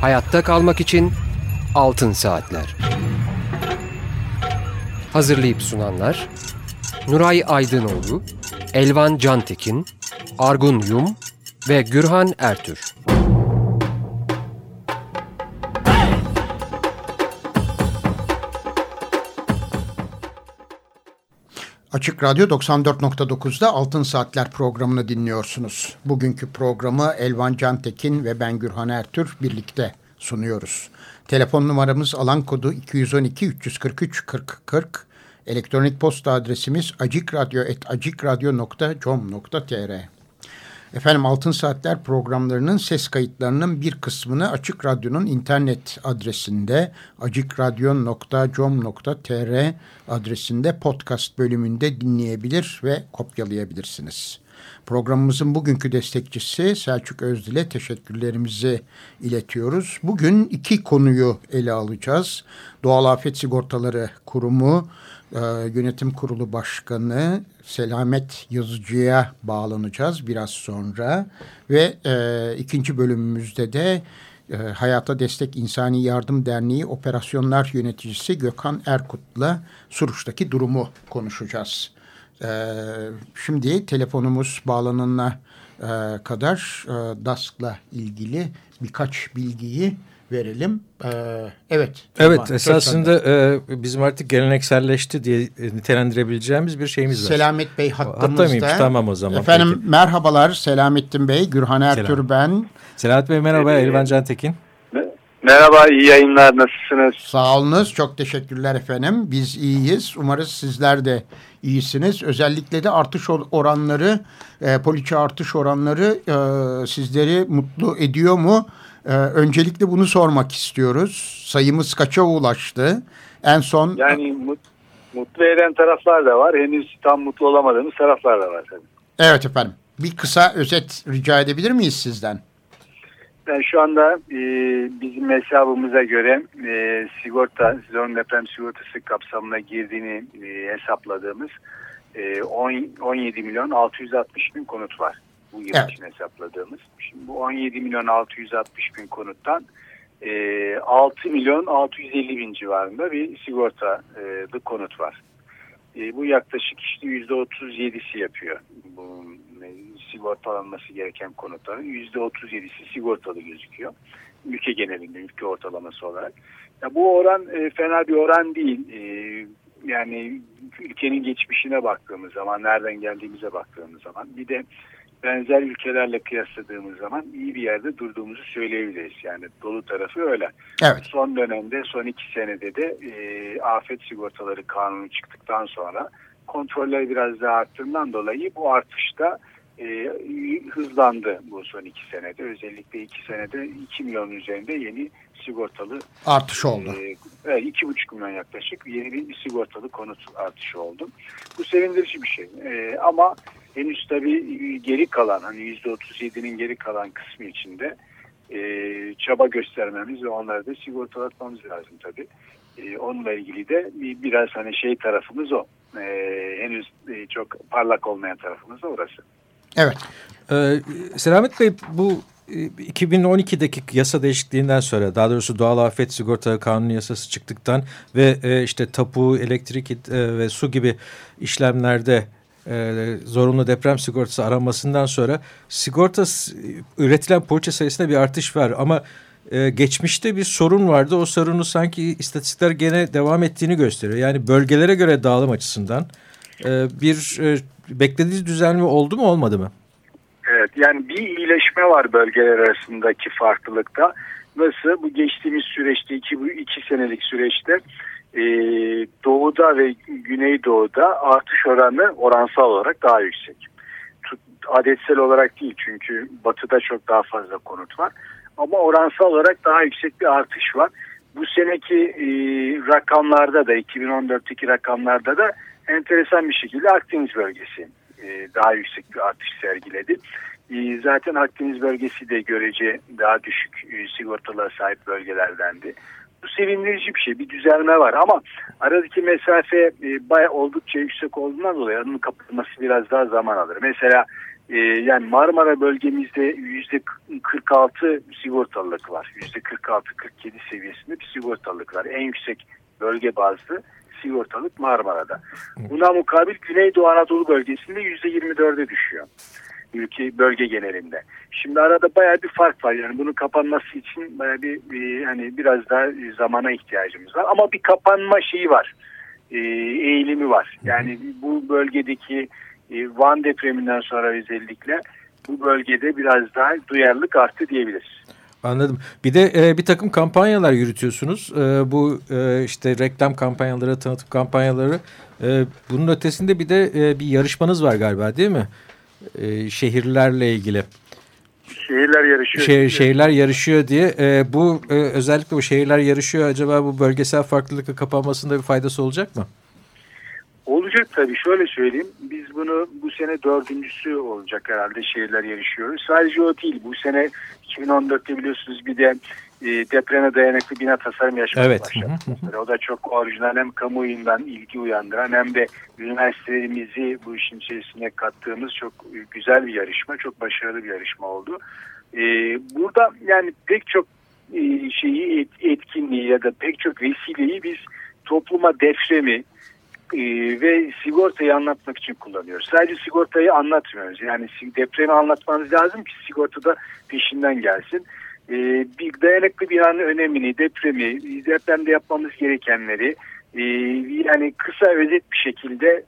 Hayatta kalmak için Altın Saatler. Hazırlayıp sunanlar Nuray Aydınoğlu, Elvan Cantekin, Argun Yum ve Gürhan Ertür. Açık Radyo 94.9'da Altın Saatler programını dinliyorsunuz. Bugünkü programı Elvan Cantekin ve ben Gürhan Ertür birlikte sunuyoruz. Telefon numaramız alan kodu 212 343 40 40. Elektronik posta adresimiz acikradyo.com.tr Efendim Altın Saatler programlarının ses kayıtlarının bir kısmını Açık Radyo'nun internet adresinde acikradyo.com.tr adresinde podcast bölümünde dinleyebilir ve kopyalayabilirsiniz. Programımızın bugünkü destekçisi Selçuk Özdil'e teşekkürlerimizi iletiyoruz. Bugün iki konuyu ele alacağız. Doğal Afet Sigortaları Kurumu e, Yönetim Kurulu Başkanı Selamet Yazıcı'ya bağlanacağız biraz sonra. Ve e, ikinci bölümümüzde de e, Hayata Destek İnsani Yardım Derneği Operasyonlar Yöneticisi Gökhan Erkut'la Suruç'taki durumu konuşacağız. Ee, şimdi telefonumuz bağlanana e, kadar e, DASK'la ilgili birkaç bilgiyi verelim. Ee, evet. Evet tamam, esasında e, bizim artık gelenekselleşti diye nitelendirebileceğimiz bir şeyimiz var. Selamet Bey hattımızda. Hatta mıymış tamam o zaman. Efendim peki. merhabalar Selamettin Bey, Gürhan Ertür Selam. ben. Selamet Bey merhaba, ee, Elvan Cantekin. Merhaba, iyi yayınlar. Nasılsınız? Sağ olunuz. Çok teşekkürler efendim. Biz iyiyiz. Umarız sizler de iyisiniz. Özellikle de artış oranları, e, poliçe artış oranları e, sizleri mutlu ediyor mu? E, öncelikle bunu sormak istiyoruz. Sayımız kaça ulaştı? En son... Yani mut, mutlu eden taraflar da var. Henüz tam mutlu olamadığımız taraflar da var. Tabii. Evet efendim. Bir kısa özet rica edebilir miyiz sizden? Ben şu anda e, bizim hesabımıza göre e, sigorta, zorunlu deprem sigortası kapsamına girdiğini e, hesapladığımız e, 10, 17 milyon 660 bin konut var. Bu yıl evet. için hesapladığımız. Şimdi bu 17 milyon 660 bin konuttan e, 6 milyon 650 bin civarında bir sigortalı e, konut var. E, bu yaklaşık işte %37'si yapıyor bu sigortalanması gereken konutların %37'si sigortalı gözüküyor. Ülke genelinde, ülke ortalaması olarak. Ya bu oran e, fena bir oran değil. E, yani ülkenin geçmişine baktığımız zaman, nereden geldiğimize baktığımız zaman bir de benzer ülkelerle kıyasladığımız zaman iyi bir yerde durduğumuzu söyleyebiliriz. Yani dolu tarafı öyle. Evet. Son dönemde, son iki senede de e, afet sigortaları kanunu çıktıktan sonra kontroller biraz daha arttığından dolayı bu artışta e, hızlandı bu son iki senede. Özellikle iki senede 2 milyon üzerinde yeni sigortalı artış oldu. E, iki buçuk milyon yaklaşık yeni bir sigortalı konut artışı oldu. Bu sevindirici bir şey. E, ama henüz tabii geri kalan hani %37'nin geri kalan kısmı içinde e, çaba göstermemiz ve onları da sigortalatmamız lazım tabii. E, onunla ilgili de biraz hani şey tarafımız o. E, henüz e, çok parlak olmayan tarafımız da orası. Evet. Ee, Selamet Bey bu 2012'deki e, yasa değişikliğinden sonra daha doğrusu doğal afet sigorta kanunu yasası çıktıktan ve e, işte tapu, elektrik e, ve su gibi işlemlerde e, zorunlu deprem sigortası aranmasından sonra sigorta üretilen poliçe sayısında bir artış var ama e, geçmişte bir sorun vardı. O sorunu sanki istatistikler gene devam ettiğini gösteriyor. Yani bölgelere göre dağılım açısından e, bir e, beklediğiniz düzenleme oldu mu olmadı mı? Evet yani bir iyileşme var bölgeler arasındaki farklılıkta. Nasıl? Bu geçtiğimiz süreçte iki, bu iki senelik süreçte e, doğuda ve güneydoğuda artış oranı oransal olarak daha yüksek. Adetsel olarak değil çünkü batıda çok daha fazla konut var. Ama oransal olarak daha yüksek bir artış var. Bu seneki e, rakamlarda da 2014'teki rakamlarda da enteresan bir şekilde Akdeniz bölgesi e, daha yüksek bir artış sergiledi. E, zaten Akdeniz bölgesi de görece daha düşük e, sigortalara sahip bölgelerdendi. Bu sevindirici bir şey, bir düzelme var ama aradaki mesafe e, baya oldukça yüksek olduğundan dolayı aranın kapatılması biraz daha zaman alır. Mesela e, yani Marmara bölgemizde yüzde 46 sigortalılık var. Yüzde 46-47 seviyesinde bir sigortalılık var. En yüksek bölge bazlı sigortalık Marmara'da. Buna mukabil Güneydoğu Anadolu bölgesinde yüzde 24'e düşüyor. Ülke bölge genelinde. Şimdi arada baya bir fark var. Yani bunun kapanması için baya bir, bir hani biraz daha zamana ihtiyacımız var. Ama bir kapanma şeyi var. E, eğilimi var. Yani bu bölgedeki e, Van depreminden sonra özellikle bu bölgede biraz daha duyarlılık arttı diyebiliriz. Anladım. Bir de e, bir takım kampanyalar yürütüyorsunuz. E, bu e, işte reklam kampanyaları, tanıtım kampanyaları. E, bunun ötesinde bir de e, bir yarışmanız var galiba değil mi? E, şehirlerle ilgili. Şehirler yarışıyor. Şehir, şehirler yarışıyor diye. E, bu e, özellikle bu şehirler yarışıyor. Acaba bu bölgesel farklılıkla kapanmasında bir faydası olacak mı? Olacak tabii. Şöyle söyleyeyim. Biz bunu bu sene dördüncüsü olacak herhalde şehirler yarışıyoruz. Sadece o değil. Bu sene 2014'te biliyorsunuz bir de e, depreme dayanıklı bina tasarım yarışması evet. başladı. o da çok orijinal hem kamuoyundan ilgi uyandıran hem de üniversitelerimizi bu işin içerisine kattığımız çok güzel bir yarışma. Çok başarılı bir yarışma oldu. E, burada yani pek çok e, şeyi etkinliği ya da pek çok vesileyi biz topluma depremi, ve sigortayı anlatmak için kullanıyoruz. Sadece sigortayı anlatmıyoruz. Yani depremi anlatmanız lazım ki sigortada peşinden gelsin. Bir dayanıklı binanın önemini, depremi, depremde yapmamız gerekenleri yani kısa özet bir şekilde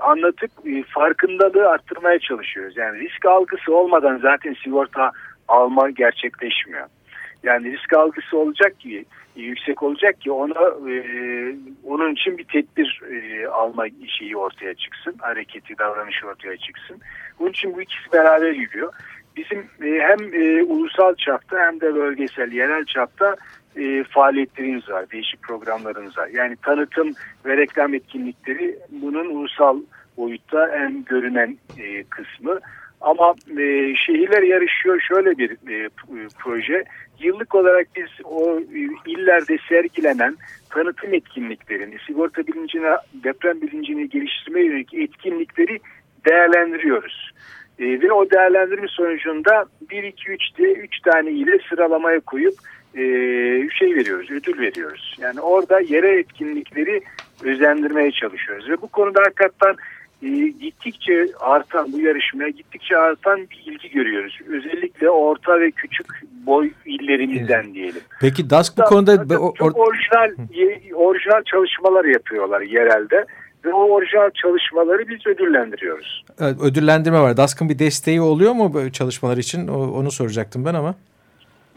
anlatıp farkındalığı arttırmaya çalışıyoruz. Yani risk algısı olmadan zaten sigorta alma gerçekleşmiyor. Yani risk algısı olacak ki yüksek olacak ki ona e, onun için bir tedbir e, alma şeyi ortaya çıksın. Hareketi, davranışı ortaya çıksın. Bunun için bu ikisi beraber yürüyor. Bizim e, hem e, ulusal çapta hem de bölgesel, yerel çapta e, faaliyetlerimiz var. Değişik programlarımız var. Yani tanıtım ve reklam etkinlikleri bunun ulusal boyutta en görünen e, kısmı. Ama şehirler yarışıyor şöyle bir proje. Yıllık olarak biz o illerde sergilenen tanıtım etkinliklerini, sigorta bilincine, deprem bilincini geliştirmeye yönelik etkinlikleri değerlendiriyoruz. E, ve o değerlendirme sonucunda 1, 2, 3'te 3 tane ile sıralamaya koyup e, şey veriyoruz, ödül veriyoruz. Yani orada yere etkinlikleri özendirmeye çalışıyoruz. Ve bu konuda hakikaten e, gittikçe artan bu yarışmaya gittikçe artan bir ilgi görüyoruz. Özellikle orta ve küçük boy illerimizden diyelim. Peki DASK bu konuda... Çok, çok orijinal, orijinal çalışmalar yapıyorlar yerelde ve o orijinal çalışmaları biz ödüllendiriyoruz. Evet, ödüllendirme var. DASK'ın bir desteği oluyor mu çalışmalar için? onu soracaktım ben ama.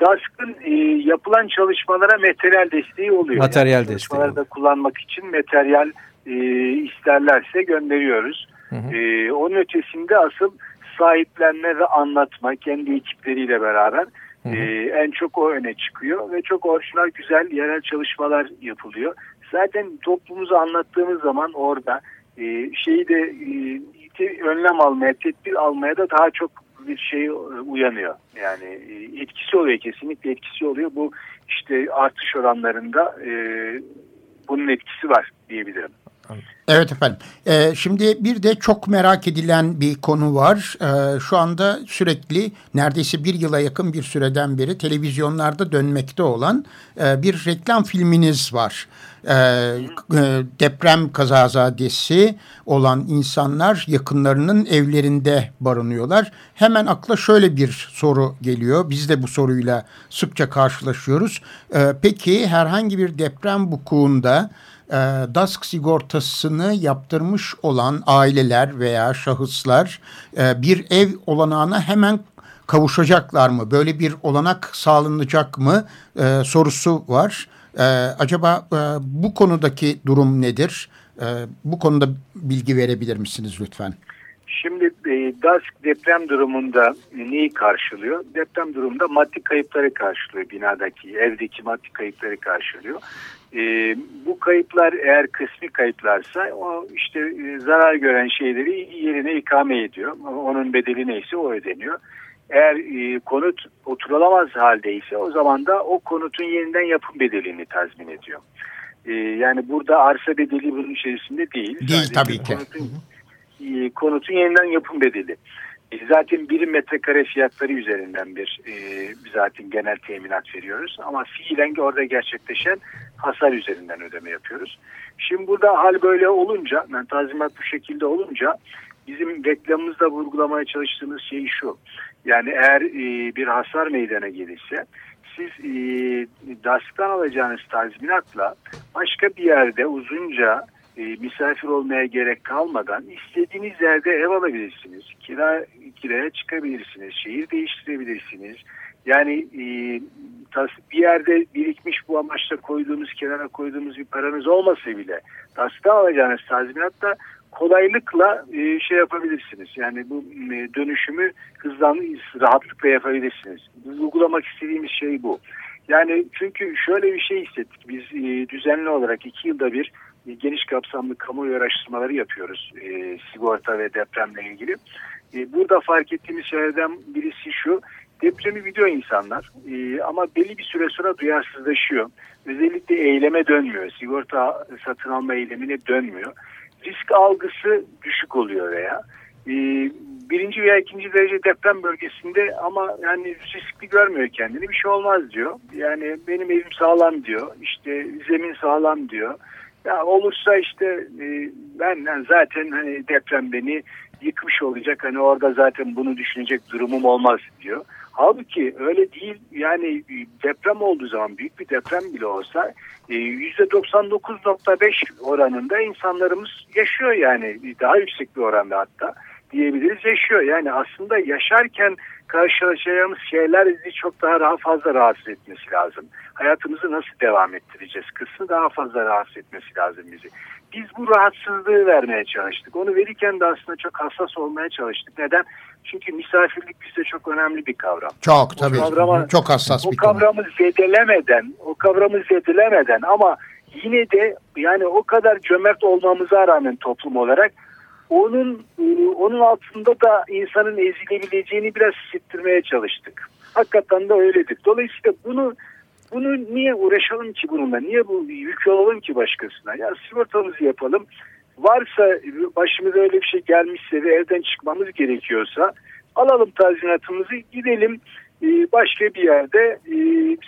DASK'ın e, yapılan çalışmalara materyal desteği oluyor. Materyal yani desteği. Çalışmalarda kullanmak için materyal e, isterlerse gönderiyoruz. Hı hı. E, onun ötesinde asıl sahiplenme ve anlatma kendi ekipleriyle beraber hı hı. E, en çok o öne çıkıyor ve çok orijinal güzel yerel çalışmalar yapılıyor. Zaten toplumuzu anlattığımız zaman orada e, şeyi de e, önlem almaya, tedbir almaya da daha çok bir şey uyanıyor. Yani e, etkisi oluyor kesinlikle etkisi oluyor. Bu işte artış oranlarında e, bunun etkisi var diyebilirim. Evet efendim. Ee, şimdi bir de çok merak edilen bir konu var. Ee, şu anda sürekli neredeyse bir yıla yakın bir süreden beri televizyonlarda dönmekte olan e, bir reklam filminiz var. Ee, e, deprem kazazadesi olan insanlar yakınlarının evlerinde barınıyorlar. Hemen akla şöyle bir soru geliyor. Biz de bu soruyla sıkça karşılaşıyoruz. Ee, peki herhangi bir deprem vukuunda e, DASK sigortasını yaptırmış olan aileler veya şahıslar e, bir ev olanağına hemen kavuşacaklar mı? Böyle bir olanak sağlanacak mı? E, sorusu var. Acaba bu konudaki durum nedir? Bu konuda bilgi verebilir misiniz lütfen? Şimdi DASK deprem durumunda neyi karşılıyor? Deprem durumunda maddi kayıpları karşılıyor binadaki, evdeki maddi kayıpları karşılıyor. E, bu kayıplar eğer kısmi kayıplarsa o işte e, zarar gören şeyleri yerine ikame ediyor. Onun bedeli neyse o ödeniyor. Eğer e, konut oturulamaz haldeyse o zaman da o konutun yeniden yapım bedelini tazmin ediyor. E, yani burada arsa bedeli bunun içerisinde değil. Değil tabii ki. Konutun, e, konutun yeniden yapım bedeli. zaten birim metrekare fiyatları üzerinden bir e, zaten genel teminat veriyoruz. Ama fiilen orada gerçekleşen hasar üzerinden ödeme yapıyoruz. Şimdi burada hal böyle olunca, yani tazimat bu şekilde olunca bizim reklamımızda vurgulamaya çalıştığımız şey şu. Yani eğer e, bir hasar meydana gelirse siz e, DASK'tan alacağınız tazminatla başka bir yerde uzunca e, misafir olmaya gerek kalmadan istediğiniz yerde ev alabilirsiniz. Kira kiraya çıkabilirsiniz. Şehir değiştirebilirsiniz. Yani e, bir yerde birikmiş bu amaçla koyduğunuz, kenara koyduğumuz bir paranız olmasa bile DASK'tan alacağınız tazminatla kolaylıkla e, şey yapabilirsiniz. Yani bu e, dönüşümü hızlan rahatlıkla yapabilirsiniz. Uygulamak istediğimiz şey bu. Yani çünkü şöyle bir şey hissettik. Biz e, düzenli olarak iki yılda bir e, geniş kapsamlı kamuoyu araştırmaları yapıyoruz. E, sigorta ve depremle ilgili. E, burada fark ettiğimiz şeylerden birisi şu. Depremi biliyor insanlar e, ama belli bir süre sonra duyarsızlaşıyor. Özellikle eyleme dönmüyor. Sigorta satın alma eylemine dönmüyor risk algısı düşük oluyor veya e, birinci veya ikinci derece deprem bölgesinde ama yani riskli görmüyor kendini bir şey olmaz diyor. Yani benim evim sağlam diyor işte zemin sağlam diyor. Ya olursa işte e, ben yani zaten hani deprem beni yıkmış olacak hani orada zaten bunu düşünecek durumum olmaz diyor. Halbuki öyle değil yani deprem olduğu zaman büyük bir deprem bile olsa %99.5 e, oranında insanlarımız yaşıyor yani daha yüksek bir oranda hatta diyebiliriz yaşıyor. Yani aslında yaşarken karşılaşacağımız şeyler bizi çok daha, daha fazla rahatsız etmesi lazım. Hayatımızı nasıl devam ettireceğiz kısmı daha fazla rahatsız etmesi lazım bizi. Biz bu rahatsızlığı vermeye çalıştık. Onu verirken de aslında çok hassas olmaya çalıştık. Neden? Çünkü misafirlik bizde çok önemli bir kavram. Çok tabii. Kavrama, çok hassas bir kavram. O kavramı zedelemeden, o kavramı zedelemeden ama yine de yani o kadar cömert olmamıza rağmen toplum olarak onun onun altında da insanın ezilebileceğini biraz hissettirmeye çalıştık. Hakikaten de öyledir. Dolayısıyla bunu bunu niye uğraşalım ki bununla? Niye bu yük olalım ki başkasına? Ya sigortamızı yapalım. Varsa başımıza öyle bir şey gelmişse ve evden çıkmamız gerekiyorsa alalım tazminatımızı gidelim e, başka bir yerde e,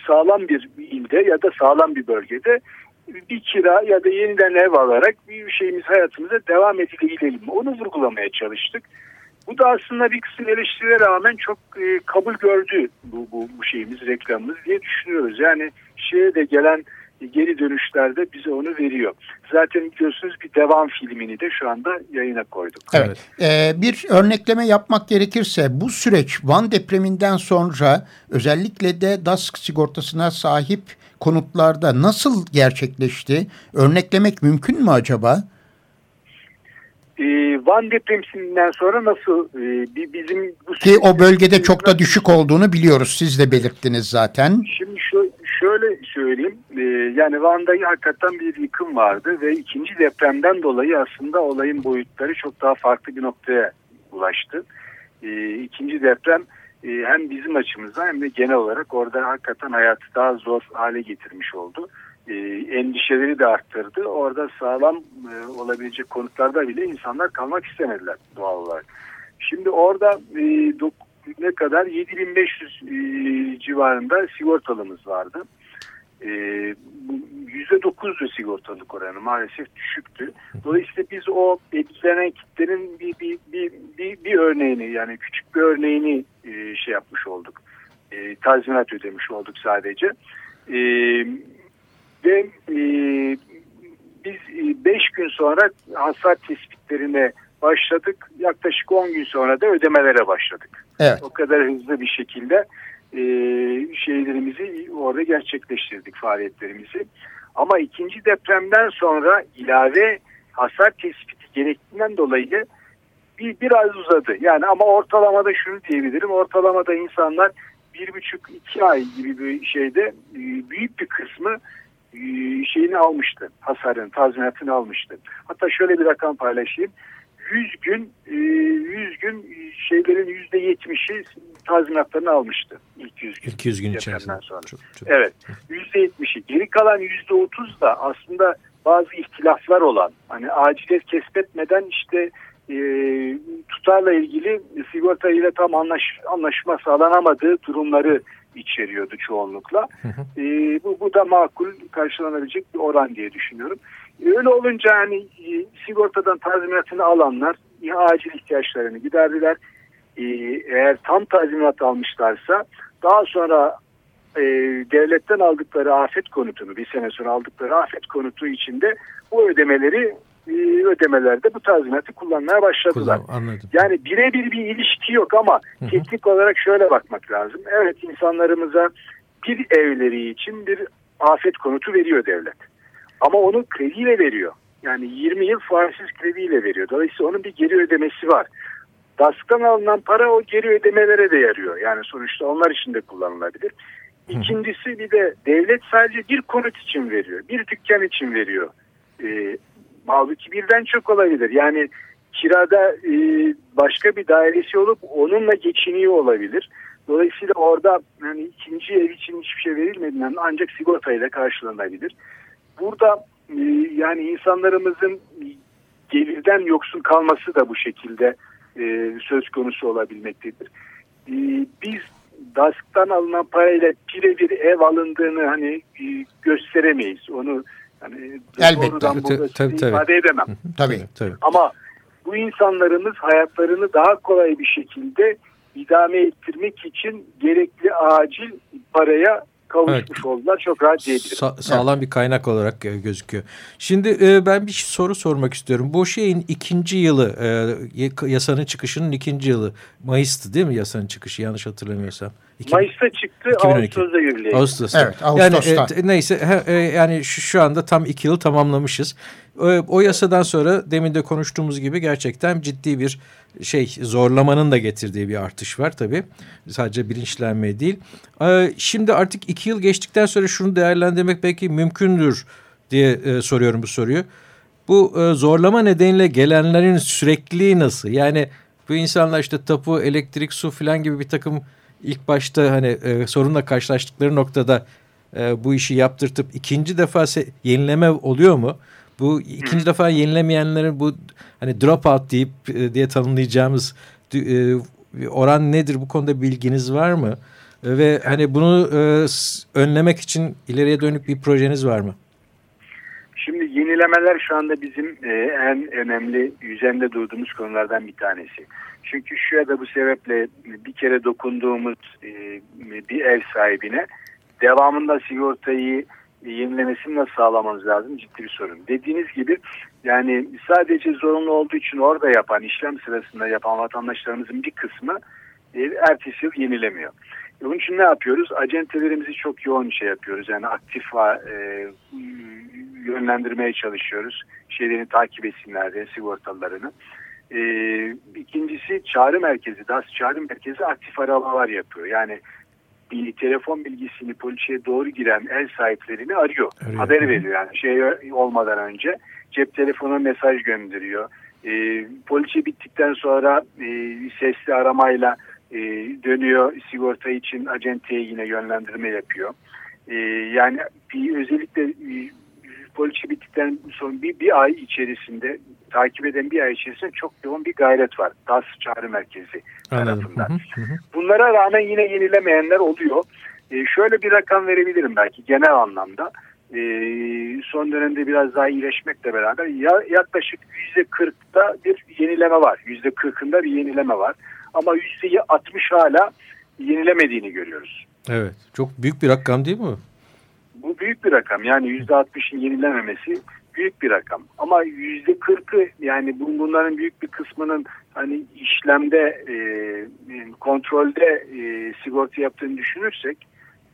sağlam bir ilde ya da sağlam bir bölgede bir kira ya da yeniden ev alarak bir şeyimiz hayatımıza devam edilebilelim. Onu vurgulamaya çalıştık. Bu da aslında bir kısım eleştirilere rağmen çok e, kabul gördü bu, bu, bu şeyimiz, reklamımız diye düşünüyoruz. Yani şeye de gelen geri dönüşlerde bize onu veriyor. Zaten biliyorsunuz bir devam filmini de şu anda yayına koyduk. Evet. Ee, bir örnekleme yapmak gerekirse bu süreç Van depreminden sonra özellikle de DASK sigortasına sahip konutlarda nasıl gerçekleşti? Örneklemek mümkün mü acaba? Ee, Van depreminden sonra nasıl e, bizim bu ki o bölgede çok da düşük olduğunu biliyoruz. Siz de belirttiniz zaten. Şimdi şu şöyle söyleyeyim. E, yani Van'da hakikaten bir yıkım vardı ve ikinci depremden dolayı aslında olayın boyutları çok daha farklı bir noktaya ulaştı. E, ikinci deprem e, hem bizim açımızdan hem de genel olarak orada hakikaten hayatı daha zor hale getirmiş oldu. E, endişeleri de arttırdı. Orada sağlam e, olabilecek konutlarda bile insanlar kalmak istemediler doğal olarak. Şimdi orada ne kadar 7500 civarında sigortalımız vardı. %9'du sigortalık oranı maalesef düşüktü. Dolayısıyla biz o etkilenen kitlerin bir, bir, bir, bir, bir örneğini yani küçük bir örneğini e, şey yapmış olduk. E, tazminat ödemiş olduk sadece. E, ve e, biz 5 e, gün sonra hasar tespitlerine başladık. Yaklaşık 10 gün sonra da ödemelere başladık. Evet. O kadar hızlı bir şekilde e, şeylerimizi orada gerçekleştirdik faaliyetlerimizi. Ama ikinci depremden sonra ilave hasar tespiti gerektiğinden dolayı bir, biraz uzadı. Yani ama ortalamada şunu diyebilirim. Ortalamada insanlar bir buçuk iki ay gibi bir şeyde e, büyük bir kısmı e, şeyini almıştı. Hasarın tazminatını almıştı. Hatta şöyle bir rakam paylaşayım. 100 gün 100 e, gün şeylerin %70'i tazminatlarını almıştı. ilk 100 gün. İlk 100 gün içerisinde. Sonra. Çok, çok. Evet. %70'i. Geri kalan %30 da aslında bazı ihtilaflar olan hani aciliyet kesbetmeden işte e, tutarla ilgili sigorta ile tam anlaş, anlaşma sağlanamadığı durumları içeriyordu çoğunlukla. Hı hı. E, bu, bu da makul karşılanabilecek bir oran diye düşünüyorum. Öyle olunca hani e, sigortadan tazminatını alanlar acil ihtiyaçlarını giderdiler. E, eğer tam tazminat almışlarsa daha sonra e, devletten aldıkları afet konutunu bir sene sonra aldıkları afet konutu içinde bu ödemeleri e, ödemelerde bu tazminatı kullanmaya başladılar. Kullan, anladım. Yani birebir bir ilişki yok ama Hı -hı. teknik olarak şöyle bakmak lazım. Evet insanlarımıza bir evleri için bir afet konutu veriyor devlet. Ama onu krediyle veriyor. Yani 20 yıl faizsiz krediyle veriyor. Dolayısıyla onun bir geri ödemesi var. DASK'tan alınan para o geri ödemelere de yarıyor. Yani sonuçta onlar için de kullanılabilir. İkincisi bir de devlet sadece bir konut için veriyor. Bir dükkan için veriyor. E, halbuki birden çok olabilir. Yani kirada e, başka bir dairesi olup onunla geçiniyor olabilir. Dolayısıyla orada yani ikinci ev için hiçbir şey verilmediğinden ancak sigortayla karşılanabilir. Burada e, yani insanlarımızın gelirden yoksun kalması da bu şekilde e, söz konusu olabilmektedir. E, biz DASK'tan alınan parayla birebir ev alındığını hani e, gösteremeyiz. Onu hani Elbette. Tabii, tabii, ifade edemem. Tabii. tabii. Ama bu insanlarımız hayatlarını daha kolay bir şekilde idame ettirmek için gerekli acil paraya kavuşmuş evet. oldular. Çok rahat diyebilirim. Sa sağlam evet. bir kaynak olarak e, gözüküyor. Şimdi e, ben bir soru sormak istiyorum. Bu şeyin ikinci yılı, e, yasanın çıkışının ikinci yılı Mayıs'tı değil mi yasanın çıkışı yanlış hatırlamıyorsam? Mayıs'ta çıktı, 2012. Ağustos'ta yürürlüğe. Ağustos'ta. Evet, Ağustos'ta. Yani, e, neyse e, yani şu, şu anda tam iki yıl tamamlamışız. O, o yasadan sonra demin de konuştuğumuz gibi gerçekten ciddi bir şey zorlamanın da getirdiği bir artış var tabii. Sadece bilinçlenme değil. Ee, şimdi artık iki yıl geçtikten sonra şunu değerlendirmek belki mümkündür diye e, soruyorum bu soruyu. Bu e, zorlama nedeniyle gelenlerin sürekliliği nasıl? Yani bu insanlar işte tapu, elektrik, su falan gibi bir takım ilk başta hani e, sorunla karşılaştıkları noktada e, bu işi yaptırtıp ikinci defa yenileme oluyor mu? Bu ikinci defa yenilemeyenlerin bu hani dropout deyip e, diye tanımlayacağımız e, oran nedir? Bu konuda bilginiz var mı? E, ve hani bunu e, önlemek için ileriye dönük bir projeniz var mı? Yenilemeler şu anda bizim e, en önemli üzerinde durduğumuz konulardan bir tanesi. Çünkü şu ya da bu sebeple bir kere dokunduğumuz e, bir ev sahibine devamında sigortayı yenilemesini nasıl sağlamanız lazım ciddi bir sorun. Dediğiniz gibi yani sadece zorunlu olduğu için orada yapan işlem sırasında yapan vatandaşlarımızın bir kısmı e, ertesi yıl yenilemiyor. E, bunun için ne yapıyoruz? Acentelerimizi çok yoğun şey yapıyoruz. Yani aktif e, yönlendirmeye çalışıyoruz. Şeylerini takip etsinler diye sigortalarını. E, ikincisi çağrı merkezi, DAS çağrı merkezi aktif aramalar yapıyor. Yani bir telefon bilgisini poliçeye doğru giren el sahiplerini arıyor. arıyor. Haber veriyor yani şey olmadan önce. Cep telefonu mesaj gönderiyor. E, poliçe bittikten sonra e, sesli aramayla e, dönüyor sigorta için acenteye yine yönlendirme yapıyor. E, yani bir özellikle e, poliçe bittikten sonra bir, bir ay içerisinde takip eden bir ay içerisinde çok yoğun bir gayret var. DAS çağrı merkezi tarafından. Hı hı hı. Bunlara rağmen yine yenilemeyenler oluyor. E, şöyle bir rakam verebilirim belki genel anlamda. E, son dönemde biraz daha iyileşmekle beraber ya, yaklaşık %40'da bir yenileme var. %40'ında bir yenileme var. Ama %60 hala yenilemediğini görüyoruz. Evet. Çok büyük bir rakam değil mi? Bu büyük bir rakam. Yani %60'ın yenilememesi büyük bir rakam. Ama yüzde kırkı yani bunların büyük bir kısmının hani işlemde e, kontrolde e, sigorta yaptığını düşünürsek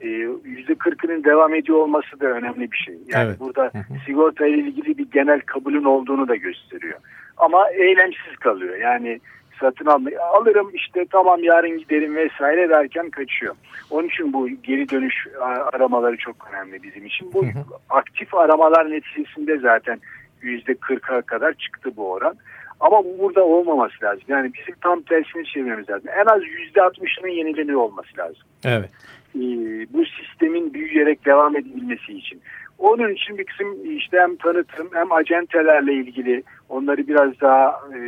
e, yüzde kırkının devam ediyor olması da önemli bir şey. Yani evet. burada sigorta ile ilgili bir genel kabulün olduğunu da gösteriyor. Ama eylemsiz kalıyor. Yani satın almayı alırım işte tamam yarın giderim vesaire derken kaçıyor. Onun için bu geri dönüş aramaları çok önemli bizim için. Bu aktif aramalar neticesinde zaten yüzde kırka kadar çıktı bu oran. Ama bu burada olmaması lazım. Yani bizim tam tersini çevirmemiz lazım. En az yüzde altmışının yenileniyor olması lazım. Evet. Ee, bu sistemin büyüyerek devam edebilmesi için. Onun için bir kısım işte hem tanıtım hem acentelerle ilgili onları biraz daha e,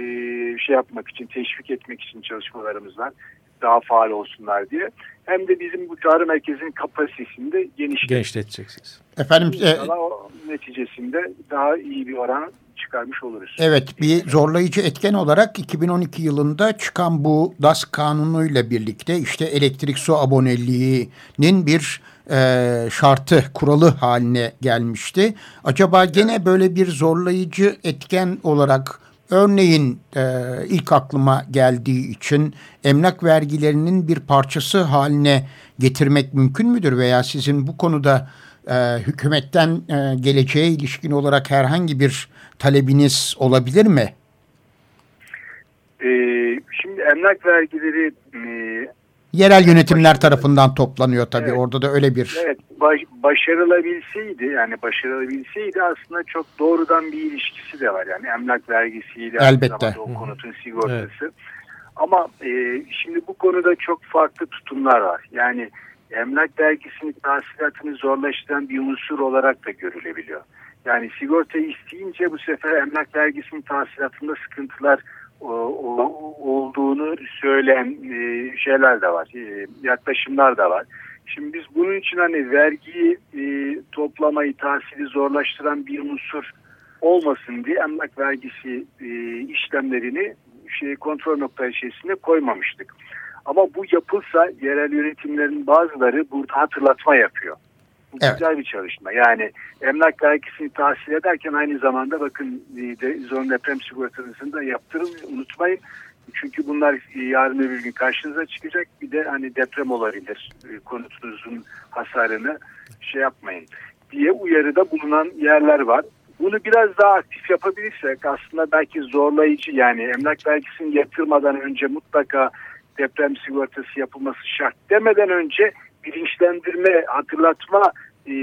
şey yapmak için, teşvik etmek için çalışmalarımız var. Daha faal olsunlar diye. Hem de bizim bu çağrı merkezinin kapasitesini de genişleteceksiniz. Efendim e, o neticesinde daha iyi bir oran çıkarmış oluruz. Evet bir zorlayıcı etken olarak 2012 yılında çıkan bu DAS kanunuyla birlikte işte elektrik su aboneliğinin bir e, şartı kuralı haline gelmişti. Acaba gene böyle bir zorlayıcı etken olarak örneğin e, ilk aklıma geldiği için emlak vergilerinin bir parçası haline getirmek mümkün müdür veya sizin bu konuda e, hükümetten geleceğe ilişkin olarak herhangi bir talebiniz olabilir mi? Ee, şimdi emlak vergileri yerel yönetimler tarafından toplanıyor tabii. Evet. Orada da öyle bir Evet, baş, başarılabilseydi yani başarılabilseydi aslında çok doğrudan bir ilişkisi de var. Yani emlak vergisiyle Elbette. o konutun sigortası. Evet. Ama e, şimdi bu konuda çok farklı tutumlar var. Yani emlak vergisini tahsilatını zorlaştıran bir unsur olarak da görülebiliyor. Yani sigorta isteyince bu sefer emlak vergisinin tahsilatında sıkıntılar olduğunu söyleyen e, şeyler de var, e, yaklaşımlar da var. Şimdi biz bunun için hani vergiyi e, toplamayı, tahsili zorlaştıran bir unsur olmasın diye emlak vergisi e, işlemlerini şey kontrol nokta içerisinde koymamıştık. Ama bu yapılsa yerel yönetimlerin bazıları burada hatırlatma yapıyor. Bu evet. güzel bir çalışma. Yani emlak vergisini tahsil ederken aynı zamanda bakın e, de, zon deprem sigortanızını da yaptırın unutmayın. Çünkü bunlar e, yarın öbür gün karşınıza çıkacak. Bir de hani deprem olabilir. E, konutunuzun hasarını şey yapmayın diye uyarıda bulunan yerler var. Bunu biraz daha aktif yapabilirsek aslında belki zorlayıcı yani emlak vergisini yatırmadan önce mutlaka deprem sigortası yapılması şart demeden önce bilinçlendirme, hatırlatma e,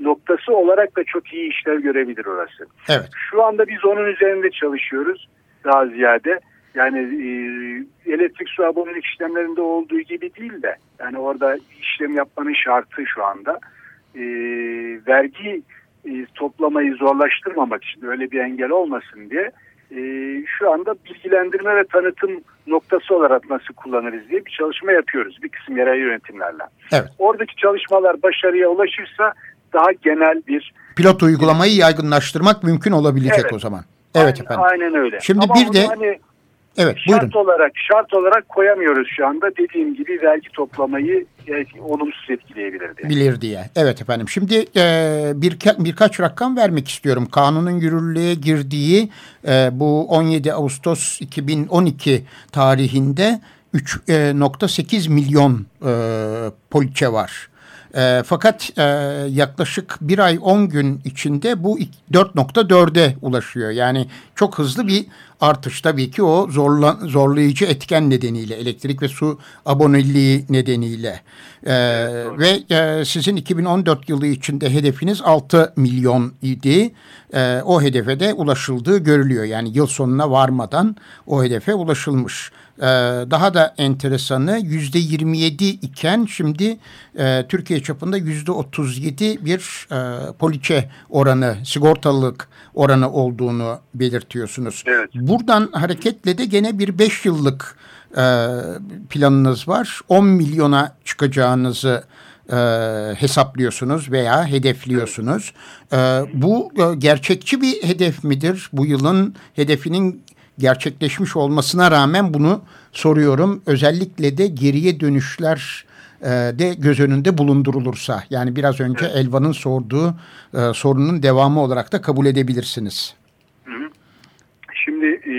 noktası olarak da çok iyi işler görebilir orası. Evet. Şu anda biz onun üzerinde çalışıyoruz daha ziyade. Yani e, elektrik su abonelik işlemlerinde olduğu gibi değil de yani orada işlem yapmanın şartı şu anda e, vergi e, toplamayı zorlaştırmamak için öyle bir engel olmasın diye e, şu anda bilgilendirme ve tanıtım noktası olarak nasıl kullanırız diye bir çalışma yapıyoruz bir kısım yerel yönetimlerle. Evet. Oradaki çalışmalar başarıya ulaşırsa daha genel bir pilot uygulamayı yaygınlaştırmak mümkün olabilecek evet. o zaman. Evet efendim. Aynen öyle. Şimdi Ama bir de hani Evet, şart buyurun. olarak şart olarak koyamıyoruz şu anda. Dediğim gibi vergi toplamayı olumsuz etkileyebilir diye. Bilir diye. Evet efendim. Şimdi e, bir, birkaç rakam vermek istiyorum. Kanunun yürürlüğe girdiği e, bu 17 Ağustos 2012 tarihinde 3.8 milyon e, poliçe var. E, fakat e, yaklaşık bir ay 10 gün içinde bu 4.4'e ulaşıyor. Yani çok hızlı bir artış tabii ki o zorla, zorlayıcı etken nedeniyle elektrik ve su aboneliği nedeniyle. Ee, ve e, sizin 2014 yılı içinde hedefiniz 6 milyon idi. Ee, o hedefe de ulaşıldığı görülüyor. Yani yıl sonuna varmadan o hedefe ulaşılmış. Ee, daha da enteresanı yüzde 27 iken şimdi e, Türkiye çapında yüzde 37 bir e, poliçe oranı sigortalılık oranı olduğunu belirtiyorsunuz. Evet. Buradan hareketle de gene bir 5 yıllık e, planınız var. 10 milyona çıkacağınızı e, hesaplıyorsunuz veya hedefliyorsunuz. E, bu e, gerçekçi bir hedef midir? Bu yılın hedefinin gerçekleşmiş olmasına rağmen bunu soruyorum. Özellikle de geriye dönüşler e, de göz önünde bulundurulursa. Yani biraz önce Elvan'ın sorduğu e, sorunun devamı olarak da kabul edebilirsiniz. Şimdi e,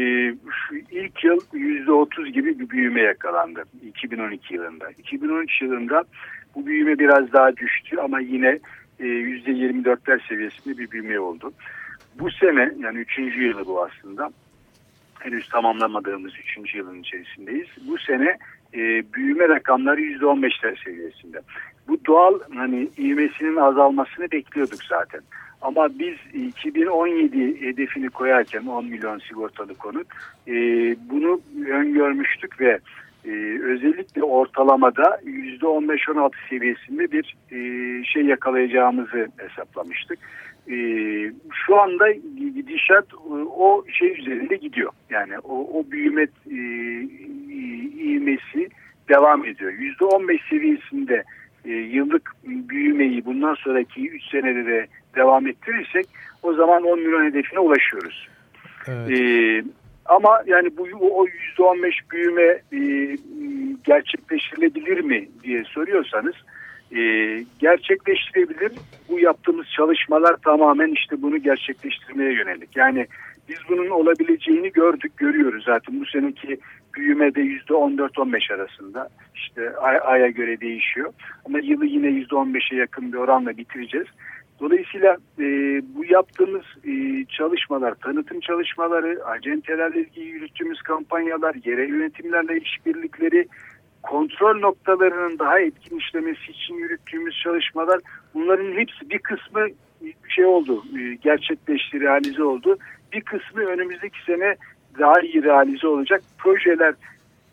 şu ilk yıl yüzde otuz gibi bir büyüme yakalandı 2012 yılında. 2013 yılında bu büyüme biraz daha düştü ama yine yirmi dörtler seviyesinde bir büyüme oldu. Bu sene yani üçüncü yılı bu aslında henüz tamamlamadığımız üçüncü yılın içerisindeyiz. Bu sene e, büyüme rakamları yüzde on beşler seviyesinde. Bu doğal hani ivmesinin azalmasını bekliyorduk zaten. Ama biz 2017 hedefini koyarken 10 milyon sigortalı konut e, bunu öngörmüştük ve e, özellikle ortalamada %15-16 seviyesinde bir e, şey yakalayacağımızı hesaplamıştık. E, şu anda gidişat e, o şey üzerinde gidiyor. Yani o, o büyüme e, devam ediyor. %15 seviyesinde e, yıllık büyümeyi bundan sonraki 3 senede de devam ettirirsek o zaman 10 milyon hedefine ulaşıyoruz. Evet. E, ama yani bu o yüzde on beş büyüme e, gerçekleştirilebilir mi diye soruyorsanız e, gerçekleştirebilir. Bu yaptığımız çalışmalar tamamen işte bunu gerçekleştirmeye yönelik. Yani biz bunun olabileceğini gördük, görüyoruz zaten. Bu seneki büyüme de yüzde on dört on beş arasında. İşte ay, aya göre değişiyor. Ama yılı yine yüzde on beşe yakın bir oranla bitireceğiz. Dolayısıyla e, bu yaptığımız e, çalışmalar, tanıtım çalışmaları, acentelerle ilgili yürüttüğümüz kampanyalar, yerel yönetimlerle işbirlikleri, kontrol noktalarının daha etkin işlemesi için yürüttüğümüz çalışmalar bunların hepsi bir kısmı şey oldu, e, gerçekleşti, realize oldu. Bir kısmı önümüzdeki sene daha iyi realize olacak projeler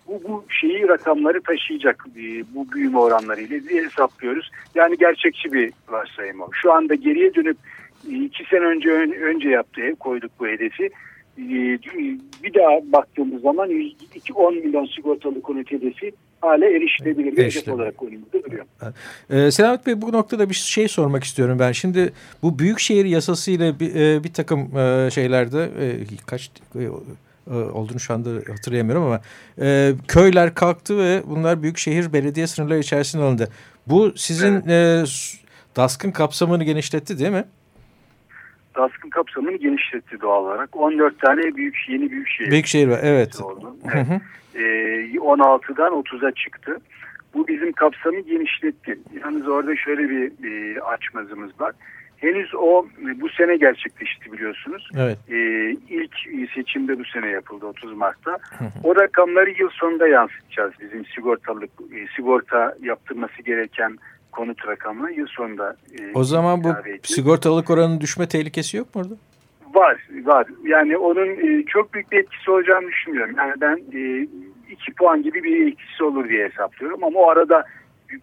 bu, bu şeyi rakamları taşıyacak e, bu büyüme oranlarıyla diye hesaplıyoruz. Yani gerçekçi bir varsayım o. Şu anda geriye dönüp e, iki sene önce önce yaptığı koyduk bu hedefi. E, bir daha baktığımız zaman 10 milyon sigortalı konut hedefi hale erişilebilir bir hedef olarak önümüzde duruyor. Ee, Selamet Bey bu noktada bir şey sormak istiyorum ben. Şimdi bu büyükşehir yasası ile bir, bir takım şeylerde kaç olduğunu şu anda hatırlayamıyorum ama e, köyler kalktı ve bunlar büyükşehir belediye sınırları içerisinde alındı. Bu sizin evet. e, DASK'ın kapsamını genişletti değil mi? DASK'ın kapsamını genişletti doğal olarak. 14 tane büyük yeni büyük şehir. Büyük şehir var evet. Oldu. evet. Hı hı. E, 16'dan 30'a çıktı. Bu bizim kapsamı genişletti. Yalnız orada şöyle bir, bir açmazımız var henüz o bu sene gerçekleşti biliyorsunuz. Evet. Ee, ilk seçimde bu sene yapıldı 30 Mart'ta. O rakamları yıl sonunda yansıtacağız bizim sigortalık e, sigorta yaptırması gereken konut rakamı yıl sonunda. E, o zaman bu sigortalık oranının düşme tehlikesi yok mu orada? Var, var. Yani onun e, çok büyük bir etkisi olacağını düşünmüyorum. Yani ben e, iki puan gibi bir etkisi olur diye hesaplıyorum ama o arada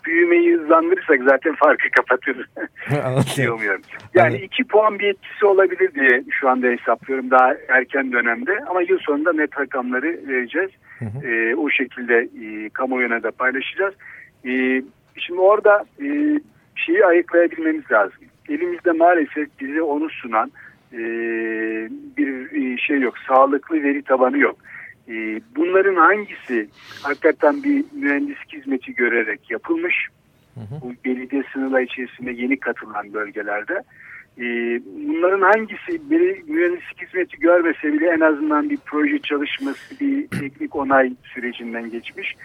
büyümeyi hızlandırırsak zaten farkı kapatırız. Diyemiyorum. Yani iki puan bir etkisi olabilir diye şu anda hesaplıyorum daha erken dönemde. Ama yıl sonunda net rakamları vereceğiz. Hı hı. E, o şekilde e, kamuoyuna da paylaşacağız. E, şimdi orada e, şeyi ayıklayabilmemiz lazım. Elimizde maalesef bize onu sunan e, bir e, şey yok. Sağlıklı veri tabanı yok. Ee, bunların hangisi hakikaten bir mühendislik hizmeti görerek yapılmış? Hı hı. Bu belediye sınırları içerisinde yeni katılan bölgelerde. Ee, bunların hangisi bir mühendislik hizmeti görmese bile en azından bir proje çalışması, bir teknik onay sürecinden geçmiş.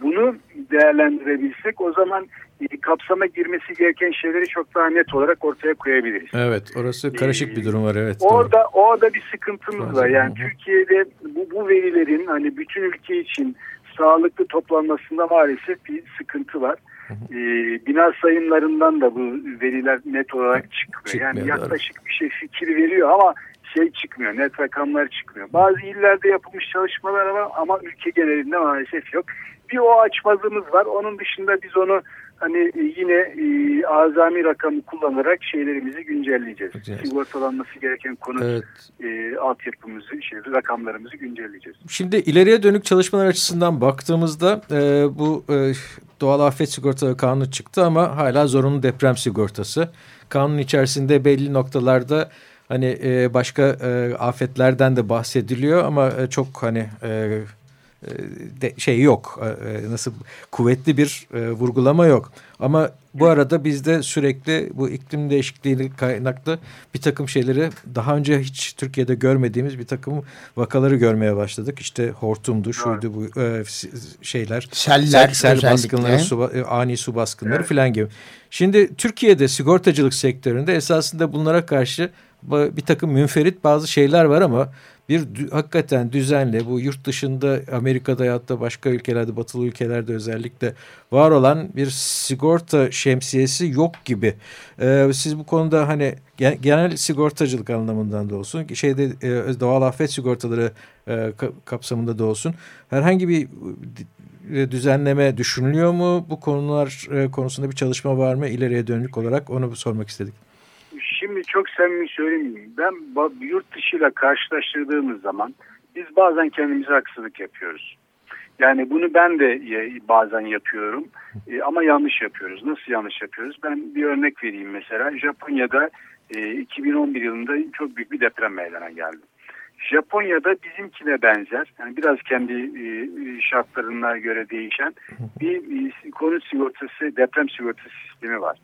Bunu değerlendirebilsek o zaman e, kapsama girmesi gereken şeyleri çok daha net olarak ortaya koyabiliriz. Evet orası karışık bir durum var evet. Orada doğru. orada bir sıkıntımız var. Yani Türkiye'de bu, bu verilerin hani bütün ülke için sağlıklı toplanmasında maalesef bir sıkıntı var. Ee, bina sayımlarından da bu veriler net olarak çıkmıyor. çıkmıyor yani yaklaşık doğru. bir şey fikir veriyor ama şey çıkmıyor, net rakamlar çıkmıyor. Bazı illerde yapılmış çalışmalar var ama ülke genelinde maalesef yok. Bir o açmazımız var. Onun dışında biz onu hani e, yine e, azami rakamı kullanarak şeylerimizi güncelleyeceğiz. Evet. Sigortalanması gereken konu evet. e, altyapımızı, şey, rakamlarımızı güncelleyeceğiz. Şimdi ileriye dönük çalışmalar açısından baktığımızda e, bu e, doğal afet sigortaları kanunu çıktı ama hala zorunlu deprem sigortası. Kanun içerisinde belli noktalarda hani e, başka e, afetlerden de bahsediliyor ama e, çok hani... E, de, şey yok. E, e, nasıl kuvvetli bir e, vurgulama yok. Ama bu arada bizde sürekli bu iklim değişikliği kaynaklı bir takım şeyleri daha önce hiç Türkiye'de görmediğimiz bir takım vakaları görmeye başladık. İşte hortumdu, şuydu bu e, şeyler. Seller, sel, sel baskınları, su, ani su baskınları evet. filan gibi. Şimdi Türkiye'de sigortacılık sektöründe esasında bunlara karşı bir takım münferit bazı şeyler var ama bir hakikaten düzenli bu yurt dışında Amerika'da ya da başka ülkelerde batılı ülkelerde özellikle var olan bir sigorta şemsiyesi yok gibi. Ee, siz bu konuda hani genel sigortacılık anlamından da olsun şeyde e, doğal afet sigortaları e, kapsamında da olsun herhangi bir e, düzenleme düşünülüyor mu? Bu konular e, konusunda bir çalışma var mı? İleriye dönük olarak onu sormak istedik. Şimdi çok samimi söyleyeyim. Ben yurt dışıyla karşılaştırdığımız zaman biz bazen kendimize haksızlık yapıyoruz. Yani bunu ben de bazen yapıyorum e, ama yanlış yapıyoruz. Nasıl yanlış yapıyoruz? Ben bir örnek vereyim mesela. Japonya'da 2011 yılında çok büyük bir deprem meydana geldi. Japonya'da bizimkine benzer, yani biraz kendi e, şartlarına göre değişen bir e, konut sigortası, deprem sigortası sistemi var.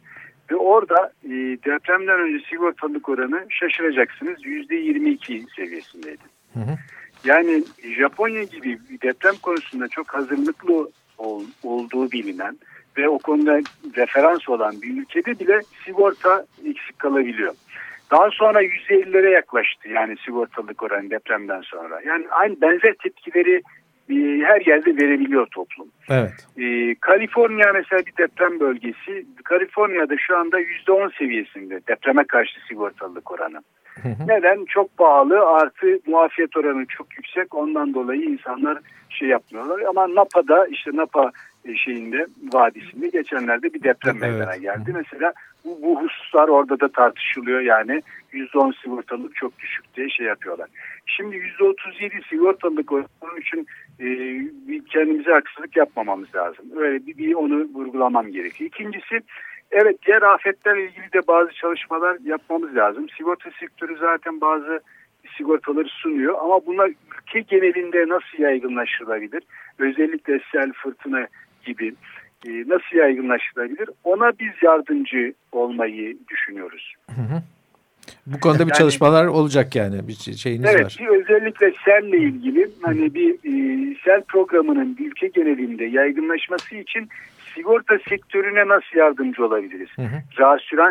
Ve orada e, depremden önce sigortalılık oranı şaşıracaksınız %22 seviyesindeydi. Hı hı. Yani Japonya gibi deprem konusunda çok hazırlıklı ol, olduğu bilinen ve o konuda referans olan bir ülkede bile sigorta eksik kalabiliyor. Daha sonra %50'lere yaklaştı yani sigortalık oranı depremden sonra. Yani aynı benzer tepkileri her yerde verebiliyor toplum. Evet. E, Kaliforniya mesela bir deprem bölgesi. Kaliforniya'da şu anda %10 seviyesinde depreme karşı sigortalılık oranı. Hı hı. Neden? Çok pahalı artı muafiyet oranı çok yüksek. Ondan dolayı insanlar şey yapmıyorlar. Ama Napa'da işte Napa şeyinde vadisinde geçenlerde bir deprem evet. meydana geldi. Mesela bu, bu hususlar orada da tartışılıyor yani %10 sigortalık çok düşük diye şey yapıyorlar. Şimdi %37 sigortalık onun için e, kendimize haksızlık yapmamamız lazım. Öyle bir, bir onu vurgulamam gerekiyor. İkincisi evet diğer afetlerle ilgili de bazı çalışmalar yapmamız lazım. Sigorta sektörü zaten bazı sigortaları sunuyor ama bunlar ülke genelinde nasıl yaygınlaştırılabilir? Özellikle sel, fırtına gibi e, nasıl yaygınlaştırılabilir? Ona biz yardımcı olmayı düşünüyoruz. Hı hı. Bu konuda yani, bir çalışmalar olacak yani bir şeyiniz evet, var. Evet özellikle selle ilgili hani bir e, sel programının ülke genelinde yaygınlaşması için sigorta sektörüne nasıl yardımcı olabiliriz? Hı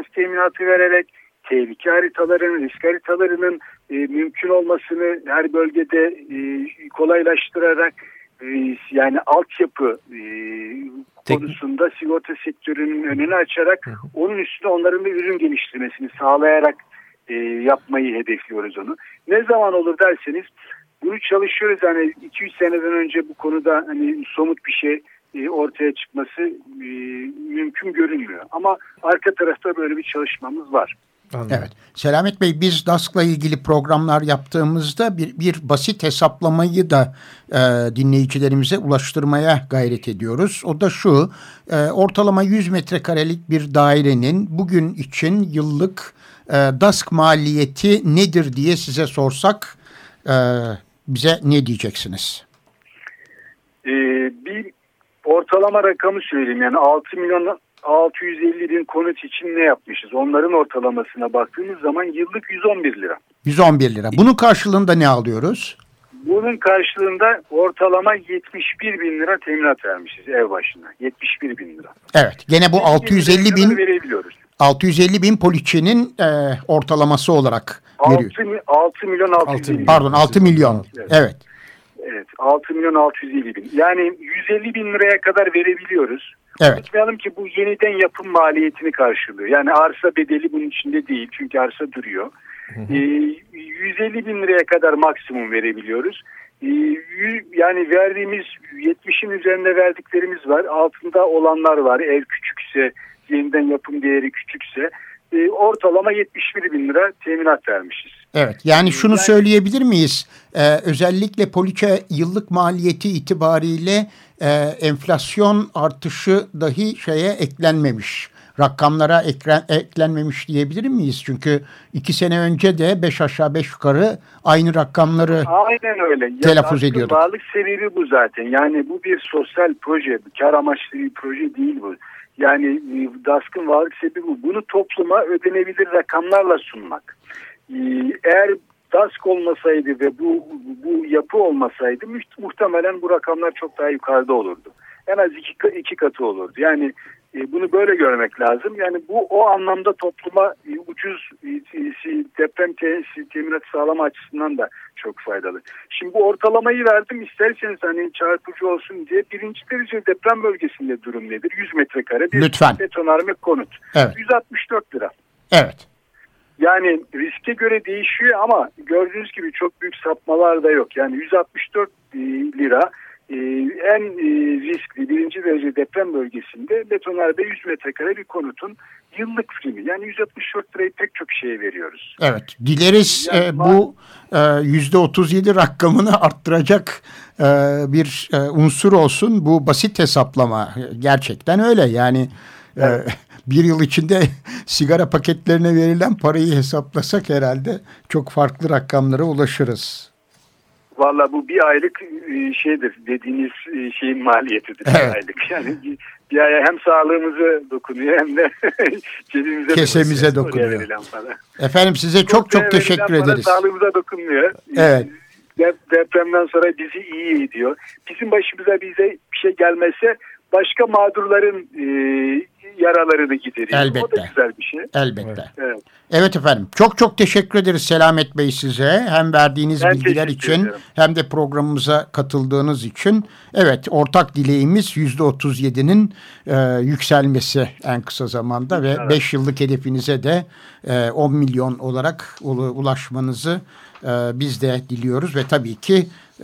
teminatı vererek tehlike haritalarının, risk haritalarının e, mümkün olmasını her bölgede e, kolaylaştırarak e, yani altyapı e, konusunda sigorta sektörünün önünü açarak onun üstüne onların bir ürün geliştirmesini sağlayarak e, yapmayı hedefliyoruz onu. Ne zaman olur derseniz bunu çalışıyoruz hani 200 seneden önce bu konuda hani somut bir şey e, ortaya çıkması e, mümkün görünmüyor. Ama arka tarafta böyle bir çalışmamız var. Anladım. Evet. Selamet Bey biz DASK'la ilgili programlar yaptığımızda bir, bir basit hesaplamayı da e, dinleyicilerimize ulaştırmaya gayret ediyoruz. O da şu e, ortalama 100 metrekarelik bir dairenin bugün için yıllık e, DASK maliyeti nedir diye size sorsak e, bize ne diyeceksiniz? Ee, bir ortalama rakamı söyleyeyim yani 6 milyon 650 bin konut için ne yapmışız? Onların ortalamasına baktığımız zaman yıllık 111 lira. 111 lira. Bunun karşılığında ne alıyoruz? Bunun karşılığında ortalama 71 bin lira teminat vermişiz ev başına. 71 bin lira. Evet. Gene bu 650 bin verebiliyoruz. 650 bin poliçenin e, ortalaması olarak 6, veriyor. 6 milyon 650 bin. Pardon 6 milyon. Evet. evet. Evet 6 milyon 650 bin. Yani 150 bin liraya kadar verebiliyoruz. Evet. Unutmayalım ki bu yeniden yapım maliyetini karşılıyor. Yani arsa bedeli bunun içinde değil çünkü arsa duruyor. Hı hı. E, 150 bin liraya kadar maksimum verebiliyoruz. E, yani verdiğimiz 70'in üzerinde verdiklerimiz var. Altında olanlar var. Ev küçükse, yeniden yapım değeri küçükse e, ortalama 71 bin lira teminat vermişiz. Evet yani şunu yani, söyleyebilir miyiz? Ee, özellikle poliçe yıllık maliyeti itibariyle e, enflasyon artışı dahi şeye eklenmemiş. Rakamlara eklen, eklenmemiş diyebilir miyiz? Çünkü iki sene önce de beş aşağı beş yukarı aynı rakamları Aynen öyle. telaffuz ya, ediyorduk. Varlık sebebi bu zaten. Yani bu bir sosyal proje, kar amaçlı bir proje değil bu. Yani e, DASK'ın varlık sebebi bu. Bunu topluma ödenebilir rakamlarla sunmak. E, eğer DASK olmasaydı ve bu, bu yapı olmasaydı muhtemelen bu rakamlar çok daha yukarıda olurdu. En az iki, iki katı olurdu. Yani e, bunu böyle görmek lazım. Yani bu o anlamda topluma e, ucuz e, deprem teminat sağlama açısından da çok faydalı. Şimdi bu ortalamayı verdim isterseniz hani çarpıcı olsun diye birinci derece deprem bölgesinde durum nedir? 100 metrekare bir Lütfen. betonarme konut. Evet. 164 lira. Evet. Yani riske göre değişiyor ama gördüğünüz gibi çok büyük sapmalar da yok. Yani 164 lira e, en e, riskli birinci derece deprem bölgesinde betonarme 100 metrekare bir konutun yıllık primi. Yani 164 lirayı pek çok şeye veriyoruz. Evet. Dileriz Yani e, bu e, yüzde 37 rakamını arttıracak e, bir e, unsur olsun. Bu basit hesaplama gerçekten öyle. Yani e, bir yıl içinde sigara paketlerine verilen parayı hesaplasak herhalde çok farklı rakamlara ulaşırız. Valla bu bir aylık e, şeydir dediğiniz e, şeyin maliyetidir Evet. bir aylık. Yani bir, aya hem sağlığımıza dokunuyor hem de cebimize Kesemize dokunuyor. Dokunuyor. Efendim size çok çok Oraya teşekkür ederiz. Sağlığımıza dokunmuyor. Evet. Dep- Depremden sonra bizi iyi ediyor. Bizim başımıza bize bir şey gelmese başka mağdurların e, yaralarını gideriyor. O Elbette. da güzel bir şey. Elbette. Evet. Evet efendim. Çok çok teşekkür ederiz Selamet Bey size. Hem verdiğiniz Ben bilgiler için ederim. hem de programımıza katıldığınız için. Evet ortak dileğimiz %37'nin e, yükselmesi en kısa zamanda ve 5 yıllık hedefinize de e, 10 milyon olarak ulaşmanızı e, biz de diliyoruz ve tabii ki e,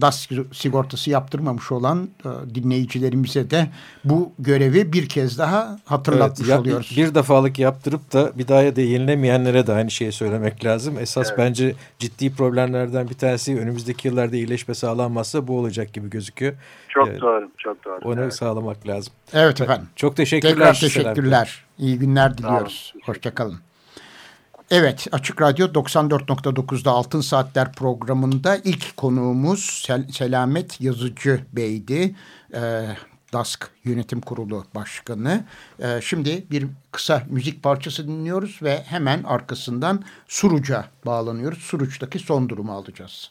DAS sigortası yaptırmamış olan e, dinleyicilerimize de bu görevi bir kez daha hatırlatmış Evet, ya- oluyoruz. Bir defalık yaptırıp da bir daha da yenilemeyenlere de aynı şeyi söylemek lazım. Esas Evet. bence ciddi problemlerden bir tanesi önümüzdeki yıllarda iyileşme sağlanmazsa bu olacak gibi gözüküyor. Çok Evet. doğru. Çok doğru. Onu Evet. sağlamak lazım. Evet efendim. Çok teşekkürler. Tekrar teşekkürler. İyi günler diliyoruz. Hoşçakalın. Evet Açık Radyo 94.9'da Altın Saatler programında ilk konuğumuz Sel- Selamet Yazıcı Bey'di. Ee, DASK Yönetim Kurulu Başkanı. Ee, şimdi bir kısa müzik parçası dinliyoruz ve hemen arkasından Suruç'a bağlanıyoruz. Suruç'taki son durumu alacağız.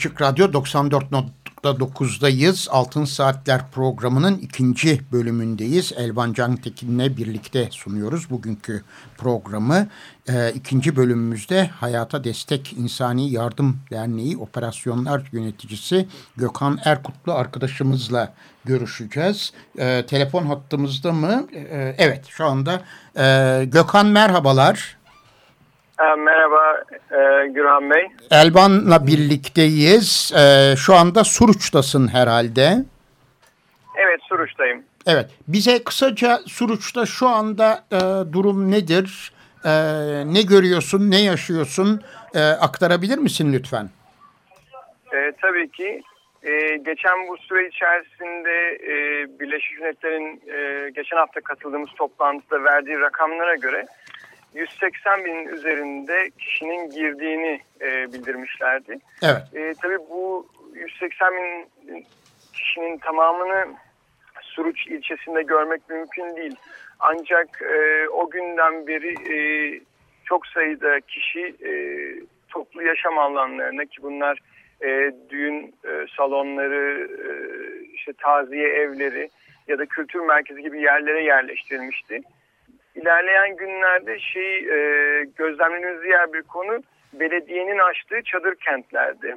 Açık Radyo 94.9'dayız. Altın Saatler programının ikinci bölümündeyiz. Elvan Cantekin'le birlikte sunuyoruz bugünkü programı. Ee, ikinci bölümümüzde Hayata Destek İnsani Yardım Derneği Operasyonlar Yöneticisi Gökhan Erkutlu arkadaşımızla görüşeceğiz. Ee, telefon hattımızda mı? Ee, evet şu anda. Ee, Gökhan merhabalar. Merhaba e, Gürhan Bey. Elvan'la birlikteyiz. Ee, şu anda Suruç'tasın herhalde. Evet Suruç'tayım. Evet. Bize kısaca Suruç'ta şu anda e, durum nedir? E, ne görüyorsun, ne yaşıyorsun? E, aktarabilir misin lütfen? E, tabii ki. E, geçen bu süre içerisinde e, Birleşik Milletler'in e, geçen hafta katıldığımız toplantıda verdiği rakamlara göre 180 binin üzerinde kişinin girdiğini e, bildirmişlerdi. Evet. E, tabii bu 180 bin kişinin tamamını Suruç ilçesinde görmek mümkün değil. Ancak e, o günden beri e, çok sayıda kişi e, toplu yaşam alanlarına ki bunlar e, düğün e, salonları, e, işte taziye evleri ya da kültür merkezi gibi yerlere yerleştirilmişti. İlerleyen günlerde şey e, gözlemlediğimiz diğer bir konu belediyenin açtığı çadır kentlerdi.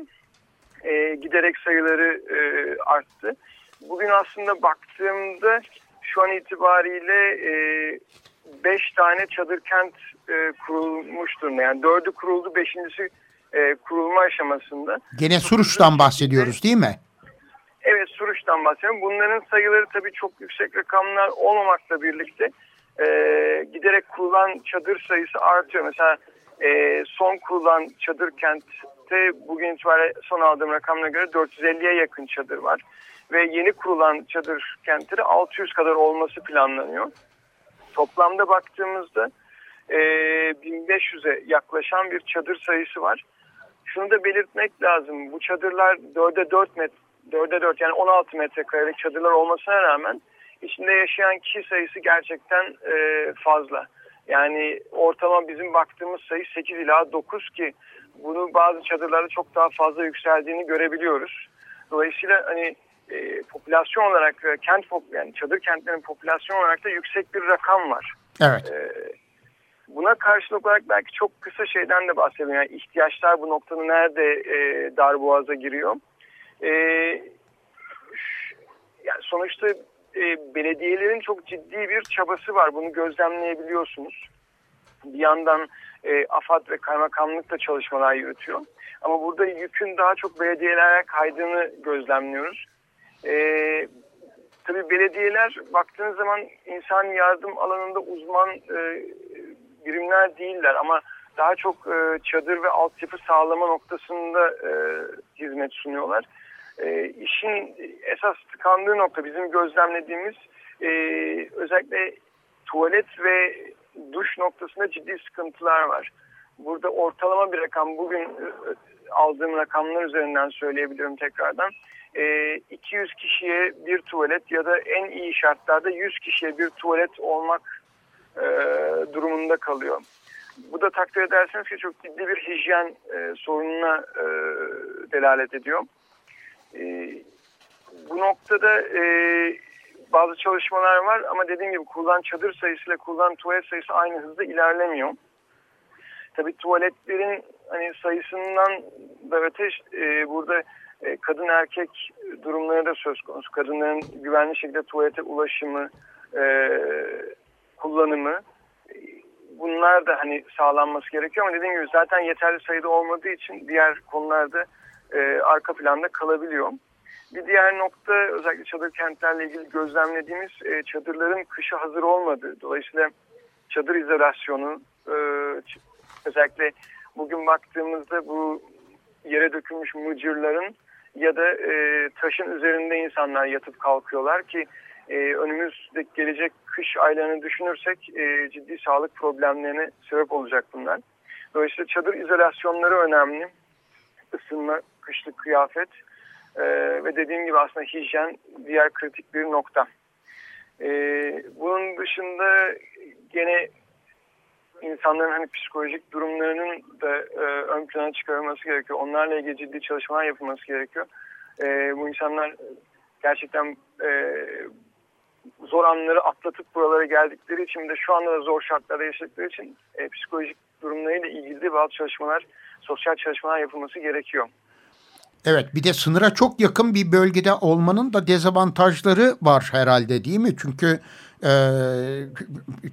E, giderek sayıları e, arttı. Bugün aslında baktığımda şu an itibariyle e, beş tane çadır kent e, kurulmuş durumda. Yani dördü kuruldu, beşincisi e, kurulma aşamasında. Gene Suruç'tan bahsediyoruz değil mi? Evet Suruç'tan bahsediyorum. Bunların sayıları tabii çok yüksek rakamlar olmamakla birlikte e, giderek kurulan çadır sayısı artıyor. Mesela e, son kurulan çadır kentte bugün itibariyle son aldığım rakamlara göre 450'ye yakın çadır var. Ve yeni kurulan çadır kentleri 600 kadar olması planlanıyor. Toplamda baktığımızda e, 1500'e yaklaşan bir çadır sayısı var. Şunu da belirtmek lazım. Bu çadırlar 4'e 4 metre 4'e 4 yani 16 metrekarelik çadırlar olmasına rağmen içinde yaşayan kişi sayısı gerçekten e, fazla. Yani ortalama bizim baktığımız sayı 8 ila 9 ki bunu bazı çadırlarda çok daha fazla yükseldiğini görebiliyoruz. Dolayısıyla hani e, popülasyon olarak kent yani çadır kentlerin popülasyon olarak da yüksek bir rakam var. Evet. E, buna karşılık olarak belki çok kısa şeyden de bahsedelim. Yani ihtiyaçlar bu noktada nerede e, darboğaza giriyor? E, yani sonuçta e, belediyelerin çok ciddi bir çabası var. Bunu gözlemleyebiliyorsunuz. Bir yandan e, AFAD ve kaymakamlık da çalışmalar yürütüyor. Ama burada yükün daha çok belediyelere kaydığını gözlemliyoruz. E, tabii belediyeler baktığınız zaman insan yardım alanında uzman e, birimler değiller ama daha çok e, çadır ve altyapı sağlama noktasında e, hizmet sunuyorlar. E, işin esas tıkandığı nokta bizim gözlemlediğimiz e, özellikle tuvalet ve duş noktasında ciddi sıkıntılar var. Burada ortalama bir rakam bugün e, aldığım rakamlar üzerinden söyleyebilirim tekrardan. E, 200 kişiye bir tuvalet ya da en iyi şartlarda 100 kişiye bir tuvalet olmak e, durumunda kalıyor. Bu da takdir ederseniz ki çok ciddi bir hijyen e, sorununa e, delalet ediyor. E, bu noktada e, bazı çalışmalar var ama dediğim gibi kurulan çadır sayısıyla kurulan tuvalet sayısı aynı hızda ilerlemiyor. Tabii tuvaletlerin hani sayısından da öte e, burada e, kadın erkek durumları da söz konusu. Kadınların güvenli şekilde tuvalete ulaşımı, e, kullanımı e, bunlar da hani sağlanması gerekiyor ama dediğim gibi zaten yeterli sayıda olmadığı için diğer konularda e, arka planda kalabiliyor. Bir diğer nokta özellikle çadır kentlerle ilgili gözlemlediğimiz e, çadırların kışa hazır olmadığı. Dolayısıyla çadır izolasyonu e, özellikle bugün baktığımızda bu yere dökülmüş mıcırların ya da e, taşın üzerinde insanlar yatıp kalkıyorlar ki e, önümüzdeki gelecek kış aylarını düşünürsek e, ciddi sağlık problemlerine sebep olacak bunlar. Dolayısıyla çadır izolasyonları önemli. Isınma, kışlık kıyafet e, ve dediğim gibi aslında hijyen diğer kritik bir nokta. E, bunun dışında gene insanların hani psikolojik durumlarının da e, ön plana çıkarılması gerekiyor. Onlarla ilgili ciddi çalışmalar yapılması gerekiyor. E, bu insanlar gerçekten e, zor anları atlatıp buralara geldikleri için de şu anda da zor şartlarda yaşadıkları için e, psikolojik durumlarıyla ilgili bazı çalışmalar, sosyal çalışmalar yapılması gerekiyor. Evet bir de sınıra çok yakın bir bölgede olmanın da dezavantajları var herhalde değil mi? Çünkü e,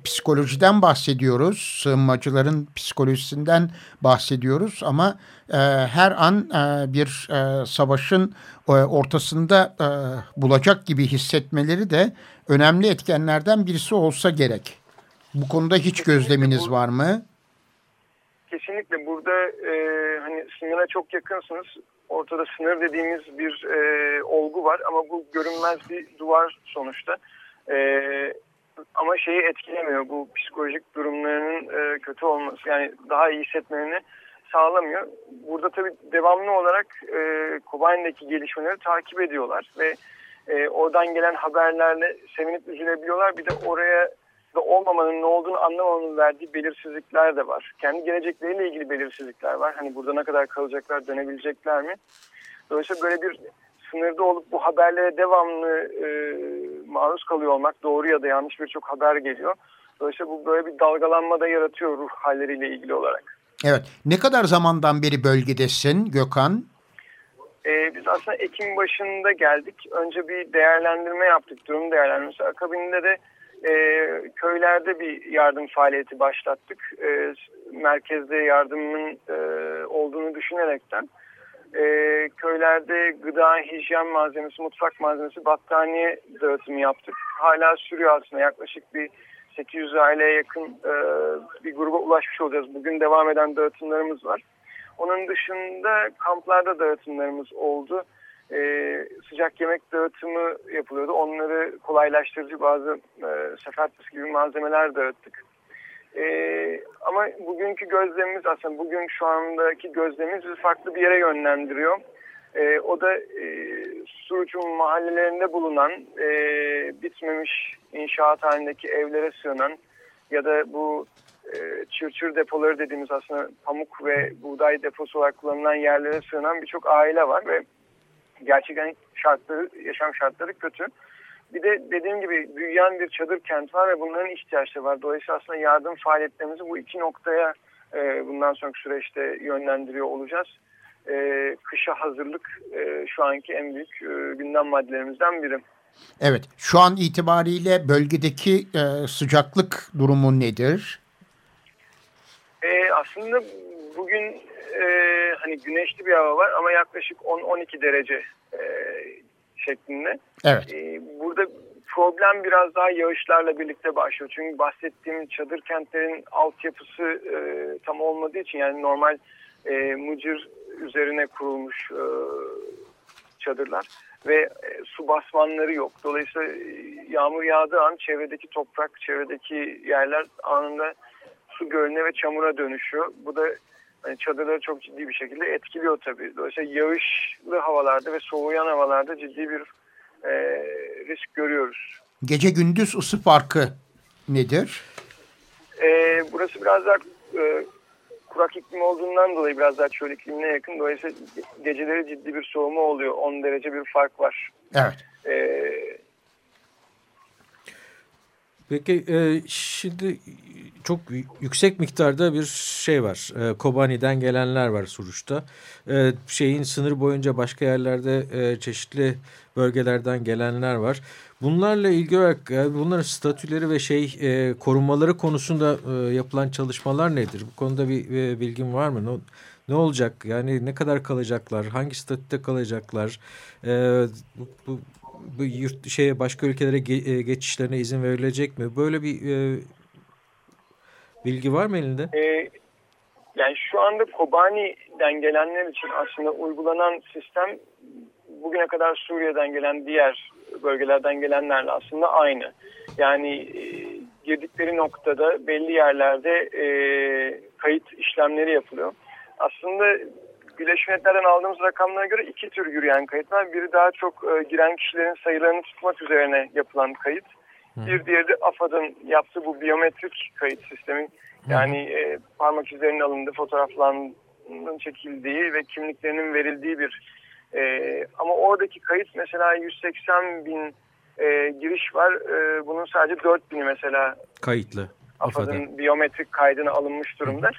psikolojiden bahsediyoruz, sığınmacıların psikolojisinden bahsediyoruz ama e, her an e, bir e, savaşın e, ortasında e, bulacak gibi hissetmeleri de önemli etkenlerden birisi olsa gerek. Bu konuda hiç gözleminiz var mı? Kesinlikle burada e, hani sınıra çok yakınsınız. Ortada sınır dediğimiz bir e, olgu var ama bu görünmez bir duvar sonuçta. E, ama şeyi etkilemiyor. Bu psikolojik durumlarının e, kötü olması yani daha iyi hissetmelerini sağlamıyor. Burada tabii devamlı olarak e, Kobane'deki gelişmeleri takip ediyorlar ve e, oradan gelen haberlerle sevinip üzülebiliyorlar. Bir de oraya da olmamanın ne olduğunu anlamamanın verdiği belirsizlikler de var. Kendi gelecekleriyle ilgili belirsizlikler var. Hani burada ne kadar kalacaklar, dönebilecekler mi? Dolayısıyla böyle bir sınırda olup bu haberlere devamlı e, maruz kalıyor olmak doğru ya da yanlış birçok haber geliyor. Dolayısıyla bu böyle bir dalgalanma da yaratıyor ruh halleriyle ilgili olarak. Evet. Ne kadar zamandan beri bölgedesin Gökhan? Ee, biz aslında Ekim başında geldik. Önce bir değerlendirme yaptık, durum değerlendirmesi. Akabinde de e, köylerde bir yardım faaliyeti başlattık. E, merkezde yardımın e, olduğunu düşünerekten. E, köylerde gıda, hijyen malzemesi, mutfak malzemesi, battaniye dağıtımı yaptık. Hala sürüyor aslında yaklaşık bir 800 aileye yakın e, bir gruba ulaşmış olacağız. Bugün devam eden dağıtımlarımız var. Onun dışında kamplarda dağıtımlarımız oldu. Ee, sıcak yemek dağıtımı yapılıyordu. Onları kolaylaştırıcı bazı e, sefertlis gibi malzemeler dağıttık. Ee, ama bugünkü gözlemimiz aslında bugün şu andaki gözlemimiz farklı bir yere yönlendiriyor. Ee, o da e, Suruç'un mahallelerinde bulunan e, bitmemiş inşaat halindeki evlere sığınan ya da bu e, çırçır depoları dediğimiz aslında pamuk ve buğday deposu olarak kullanılan yerlere sığınan birçok aile var ve gerçekten şartları, yaşam şartları kötü. Bir de dediğim gibi büyüyen bir çadır kent var ve bunların ihtiyaçları var. Dolayısıyla aslında yardım faaliyetlerimizi bu iki noktaya e, bundan sonraki süreçte yönlendiriyor olacağız. E, kışa hazırlık e, şu anki en büyük e, gündem maddelerimizden biri. Evet, şu an itibariyle bölgedeki e, sıcaklık durumu nedir? E, aslında bugün e, hani güneşli bir hava var ama yaklaşık 10-12 derece e, şeklinde. Evet. E, burada problem biraz daha yağışlarla birlikte başlıyor. Çünkü bahsettiğim çadır kentlerin altyapısı e, tam olmadığı için yani normal e, mıcır üzerine kurulmuş e, çadırlar ve e, su basmanları yok. Dolayısıyla e, yağmur yağdığı an çevredeki toprak, çevredeki yerler anında su gölüne ve çamura dönüşüyor. Bu da hani çadırları çok ciddi bir şekilde etkiliyor tabii. Dolayısıyla yağışlı havalarda ve soğuyan havalarda ciddi bir e, risk görüyoruz. Gece gündüz ısı farkı nedir? E, burası biraz daha e, kurak iklim olduğundan dolayı biraz daha çöl iklimine yakın. Dolayısıyla geceleri ciddi bir soğuma oluyor. 10 derece bir fark var. Evet. E, Peki e, şimdi çok yüksek miktarda bir şey var. E, Kobani'den gelenler var Suruç'ta. E, şeyin sınır boyunca başka yerlerde e, çeşitli bölgelerden gelenler var. Bunlarla ilgili olarak e, bunların statüleri ve şey e, korunmaları konusunda e, yapılan çalışmalar nedir? Bu konuda bir e, bilgin var mı? Ne, ne olacak? Yani ne kadar kalacaklar? Hangi statüde kalacaklar? E, bu, bu, bu yurt şeye başka ülkelere ge, e, geçişlerine izin verilecek mi? Böyle bir e, bilgi var mı elinde? E, yani şu anda Kobani'den gelenler için aslında uygulanan sistem bugüne kadar Suriye'den gelen diğer bölgelerden gelenlerle aslında aynı. Yani e, girdikleri noktada belli yerlerde e, kayıt işlemleri yapılıyor. Aslında Birleşmiş Milletler'den aldığımız rakamlara göre iki tür yürüyen kayıt var. Biri daha çok e, giren kişilerin sayılarını tutmak üzerine yapılan kayıt. Bir diğeri de AFAD'ın yaptığı bu biyometrik kayıt sistemin Yani e, parmak izlerinin alındığı, fotoğraflarının çekildiği ve kimliklerinin verildiği bir e, ama oradaki kayıt mesela 180 bin e, giriş var. E, bunun sadece 4 bini mesela kayıtlı. AFAD'ın biyometrik kaydına alınmış durumda.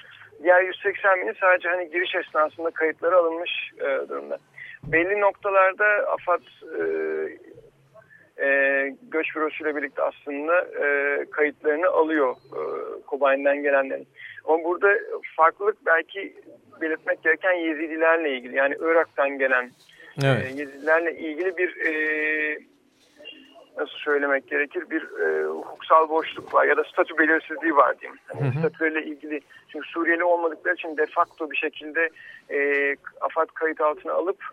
Diğer 180 bini sadece hani giriş esnasında kayıtları alınmış e, durumda. Belli noktalarda AFAD e, e, göç bürosuyla birlikte aslında e, kayıtlarını alıyor e, Kobay'ından gelenlerin. Ama burada farklılık belki belirtmek gereken Yezidilerle ilgili. Yani Irak'tan gelen evet. e, Yezidilerle ilgili bir e, nasıl söylemek gerekir bir e, hukuksal boşluk var ya da statü belirsizliği var diyeyim. Hani statüyle ilgili çünkü Suriyeli olmadıkları için de facto bir şekilde e, AFAD kayıt altına alıp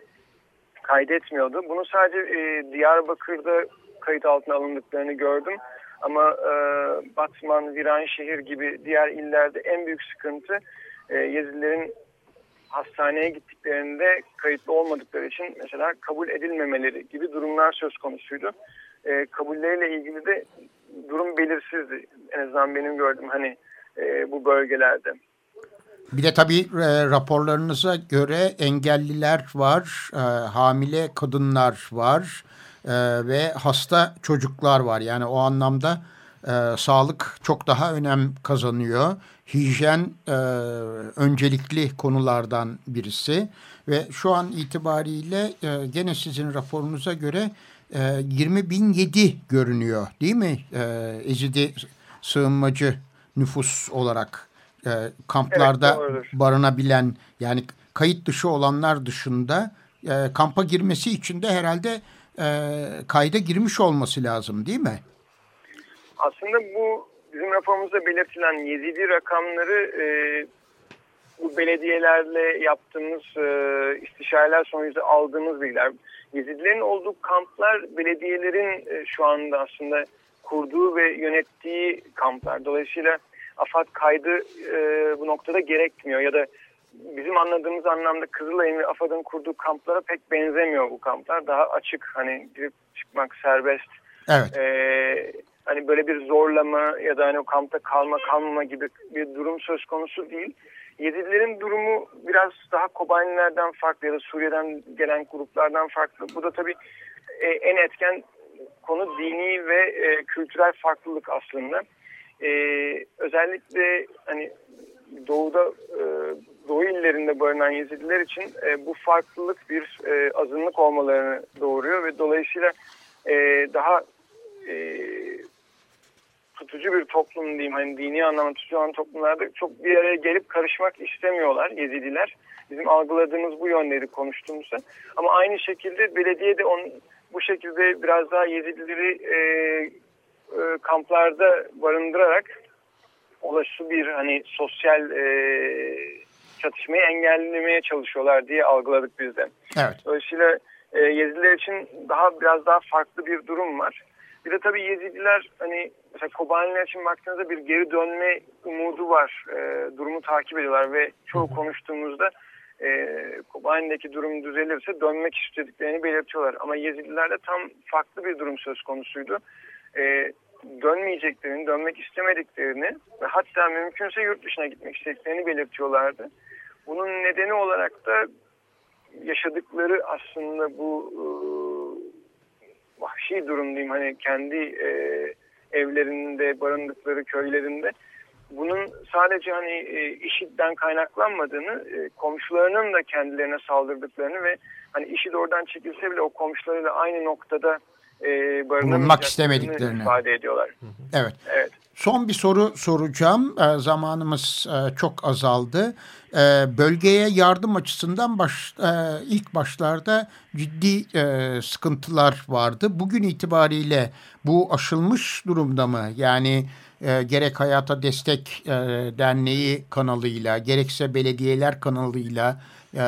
kaydetmiyordu. Bunu sadece e, Diyarbakır'da kayıt altına alındıklarını gördüm. Ama e, Batman, Viranşehir gibi diğer illerde en büyük sıkıntı e, Yezilerin hastaneye gittiklerinde kayıtlı olmadıkları için mesela kabul edilmemeleri gibi durumlar söz konusuydu. E, kabulleriyle ilgili de durum belirsizdi. En azından benim gördüğüm hani e, bu bölgelerde. Bir de tabii e, raporlarınıza göre engelliler var, e, hamile kadınlar var e, ve hasta çocuklar var. Yani o anlamda e, sağlık çok daha önem kazanıyor. Hijyen e, öncelikli konulardan birisi ve şu an itibariyle e, gene sizin raporunuza göre e, 20.007 görünüyor değil mi? E, sığınmacı nüfus olarak e, kamplarda evet, barınabilen yani kayıt dışı olanlar dışında e, kampa girmesi için de herhalde e, kayda girmiş olması lazım değil mi? Aslında bu bizim raporumuzda belirtilen Yezidi rakamları e, bu belediyelerle yaptığımız e, istişareler sonucu aldığımız bilgiler. Yezidilerin olduğu kamplar belediyelerin e, şu anda aslında kurduğu ve yönettiği kamplar. Dolayısıyla AFAD kaydı e, bu noktada gerekmiyor ya da bizim anladığımız anlamda Kızılay'ın ve AFAD'ın kurduğu kamplara pek benzemiyor bu kamplar. Daha açık hani girip çıkmak serbest. Evet. Ee, hani böyle bir zorlama ya da hani o kampta kalma kalmama gibi bir durum söz konusu değil. Yezidilerin durumu biraz daha Kobanilerden farklı ya da Suriye'den gelen gruplardan farklı. Bu da tabii e, en etken konu dini ve e, kültürel farklılık aslında. E, özellikle hani doğuda e, doğu illerinde barınan Yezidiler için e, bu farklılık bir e, azınlık olmalarını doğuruyor ve dolayısıyla e, daha e, tutucu bir toplum diyeyim hani dini anlamda tutucu olan toplumlarda çok bir araya gelip karışmak istemiyorlar Yezidiler. Bizim algıladığımız bu yönleri konuştuğumuzda. Ama aynı şekilde belediye de on, bu şekilde biraz daha Yezidileri e, e, kamplarda barındırarak olası bir hani sosyal e, çatışmayı engellemeye çalışıyorlar diye algıladık biz de. Evet. Dolayısıyla e, Yezidiler için daha biraz daha farklı bir durum var. Bir de tabii Yezidiler hani mesela Kobaniler için baktığınızda bir geri dönme umudu var. E, durumu takip ediyorlar ve çoğu konuştuğumuzda e, Kobani'deki durum düzelirse dönmek istediklerini belirtiyorlar. Ama Yezidilerde tam farklı bir durum söz konusuydu. E, dönmeyeceklerini, dönmek istemediklerini ve hatta mümkünse yurt dışına gitmek istediklerini belirtiyorlardı. Bunun nedeni olarak da yaşadıkları aslında bu e, vahşi durum diyeyim hani kendi e, evlerinde, barındıkları köylerinde bunun sadece hani e, IŞİD'den kaynaklanmadığını, e, komşularının da kendilerine saldırdıklarını ve hani IŞİD oradan çekilse bile o komşularıyla aynı noktada e, bulunmak istemediklerini ifade ediyorlar. Evet. Evet. Son bir soru soracağım. E, zamanımız e, çok azaldı. E, bölgeye yardım açısından baş, e, ilk başlarda ciddi e, sıkıntılar vardı. Bugün itibariyle bu aşılmış durumda mı? Yani e, gerek Hayata Destek e, Derneği kanalıyla, gerekse belediyeler kanalıyla e,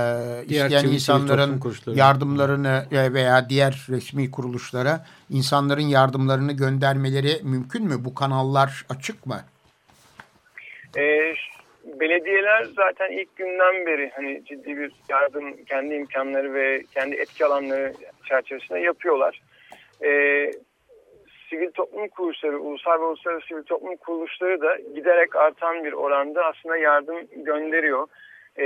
isteyen insanların yardımlarını e, veya diğer resmi kuruluşlara insanların yardımlarını göndermeleri mümkün mü? Bu kanallar açık mı? E, belediyeler zaten ilk günden beri hani ciddi bir yardım kendi imkanları ve kendi etki alanları çerçevesinde yapıyorlar. E, sivil toplum kuruluşları, ulusal ve uluslararası sivil toplum kuruluşları da giderek artan bir oranda aslında yardım gönderiyor. E,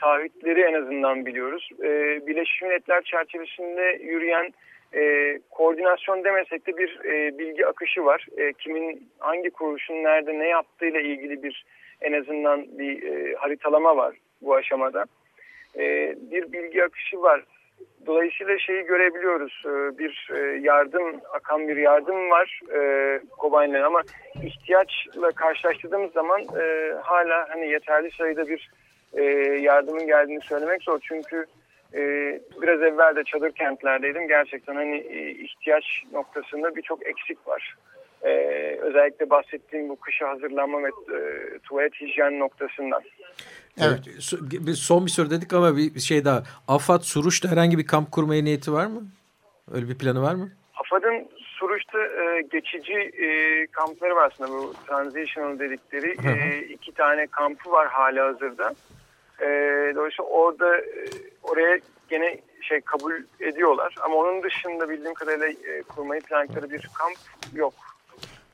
taahhütleri en azından biliyoruz. E, Birleşmiş Milletler çerçevesinde yürüyen e, koordinasyon demesek de bir e, bilgi akışı var. E, kimin hangi kuruluşun nerede ne yaptığıyla ilgili bir en azından bir e, haritalama var bu aşamada. E, bir bilgi akışı var. Dolayısıyla şeyi görebiliyoruz. E, bir e, yardım, akan bir yardım var e, Kobay'la ama ihtiyaçla karşılaştırdığımız zaman e, hala hani yeterli sayıda bir e, yardımın geldiğini söylemek zor. Çünkü e, biraz evvel de çadır kentlerdeydim. Gerçekten hani e, ihtiyaç noktasında birçok eksik var. E, özellikle bahsettiğim bu kışa hazırlanma ve e, tuvalet hijyen noktasından. Evet. Son bir soru dedik ama bir şey daha. AFAD Suruç'ta herhangi bir kamp kurmaya niyeti var mı? Öyle bir planı var mı? AFAD'ın Suruç'ta e, geçici e, kampları var aslında bu transitional dedikleri. E, iki tane kampı var hala hazırda. E, dolayısıyla orada e, oraya gene şey kabul ediyorlar. Ama onun dışında bildiğim kadarıyla e, kurmayı planladıkları bir kamp yok.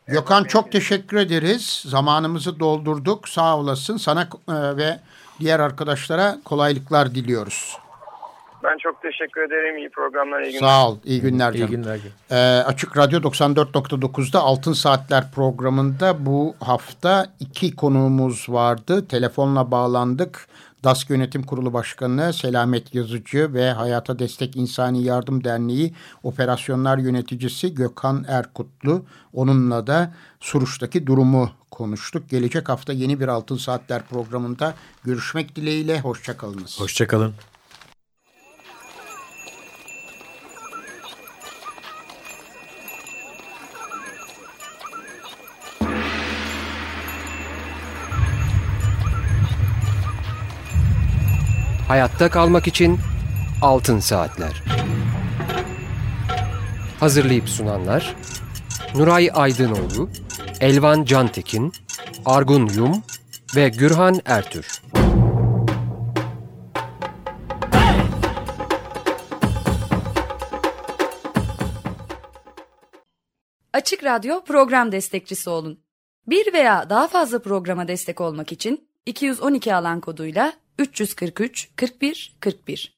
Gökhan çok teşekkür ederiz. Zamanımızı doldurduk. Sağ olasın. Sana e, ve diğer arkadaşlara kolaylıklar diliyoruz. Ben çok teşekkür ederim. İyi programlar, iyi günler. Sağ ol. İyi günler canım. İyi günler. Ee, Açık Radyo 94.9'da Altın Saatler programında bu hafta iki konuğumuz vardı. Telefonla bağlandık. DASK Yönetim Kurulu Başkanı Selamet Yazıcı ve Hayata Destek İnsani Yardım Derneği Operasyonlar Yöneticisi Gökhan Erkutlu. Onunla da Suruç'taki durumu konuştuk. Gelecek hafta yeni bir Altın Saatler programında görüşmek dileğiyle. Hoşçakalınız. Hoşçakalın. Hayatta kalmak için Altın Saatler. Hazırlayıp sunanlar Nuray Aydınoğlu, Elvan Cantekin, Argun Yum ve Gürhan Ertür. Açık Radyo program destekçisi olun. Bir veya daha fazla programa destek olmak için 212 alan koduyla 343 41 41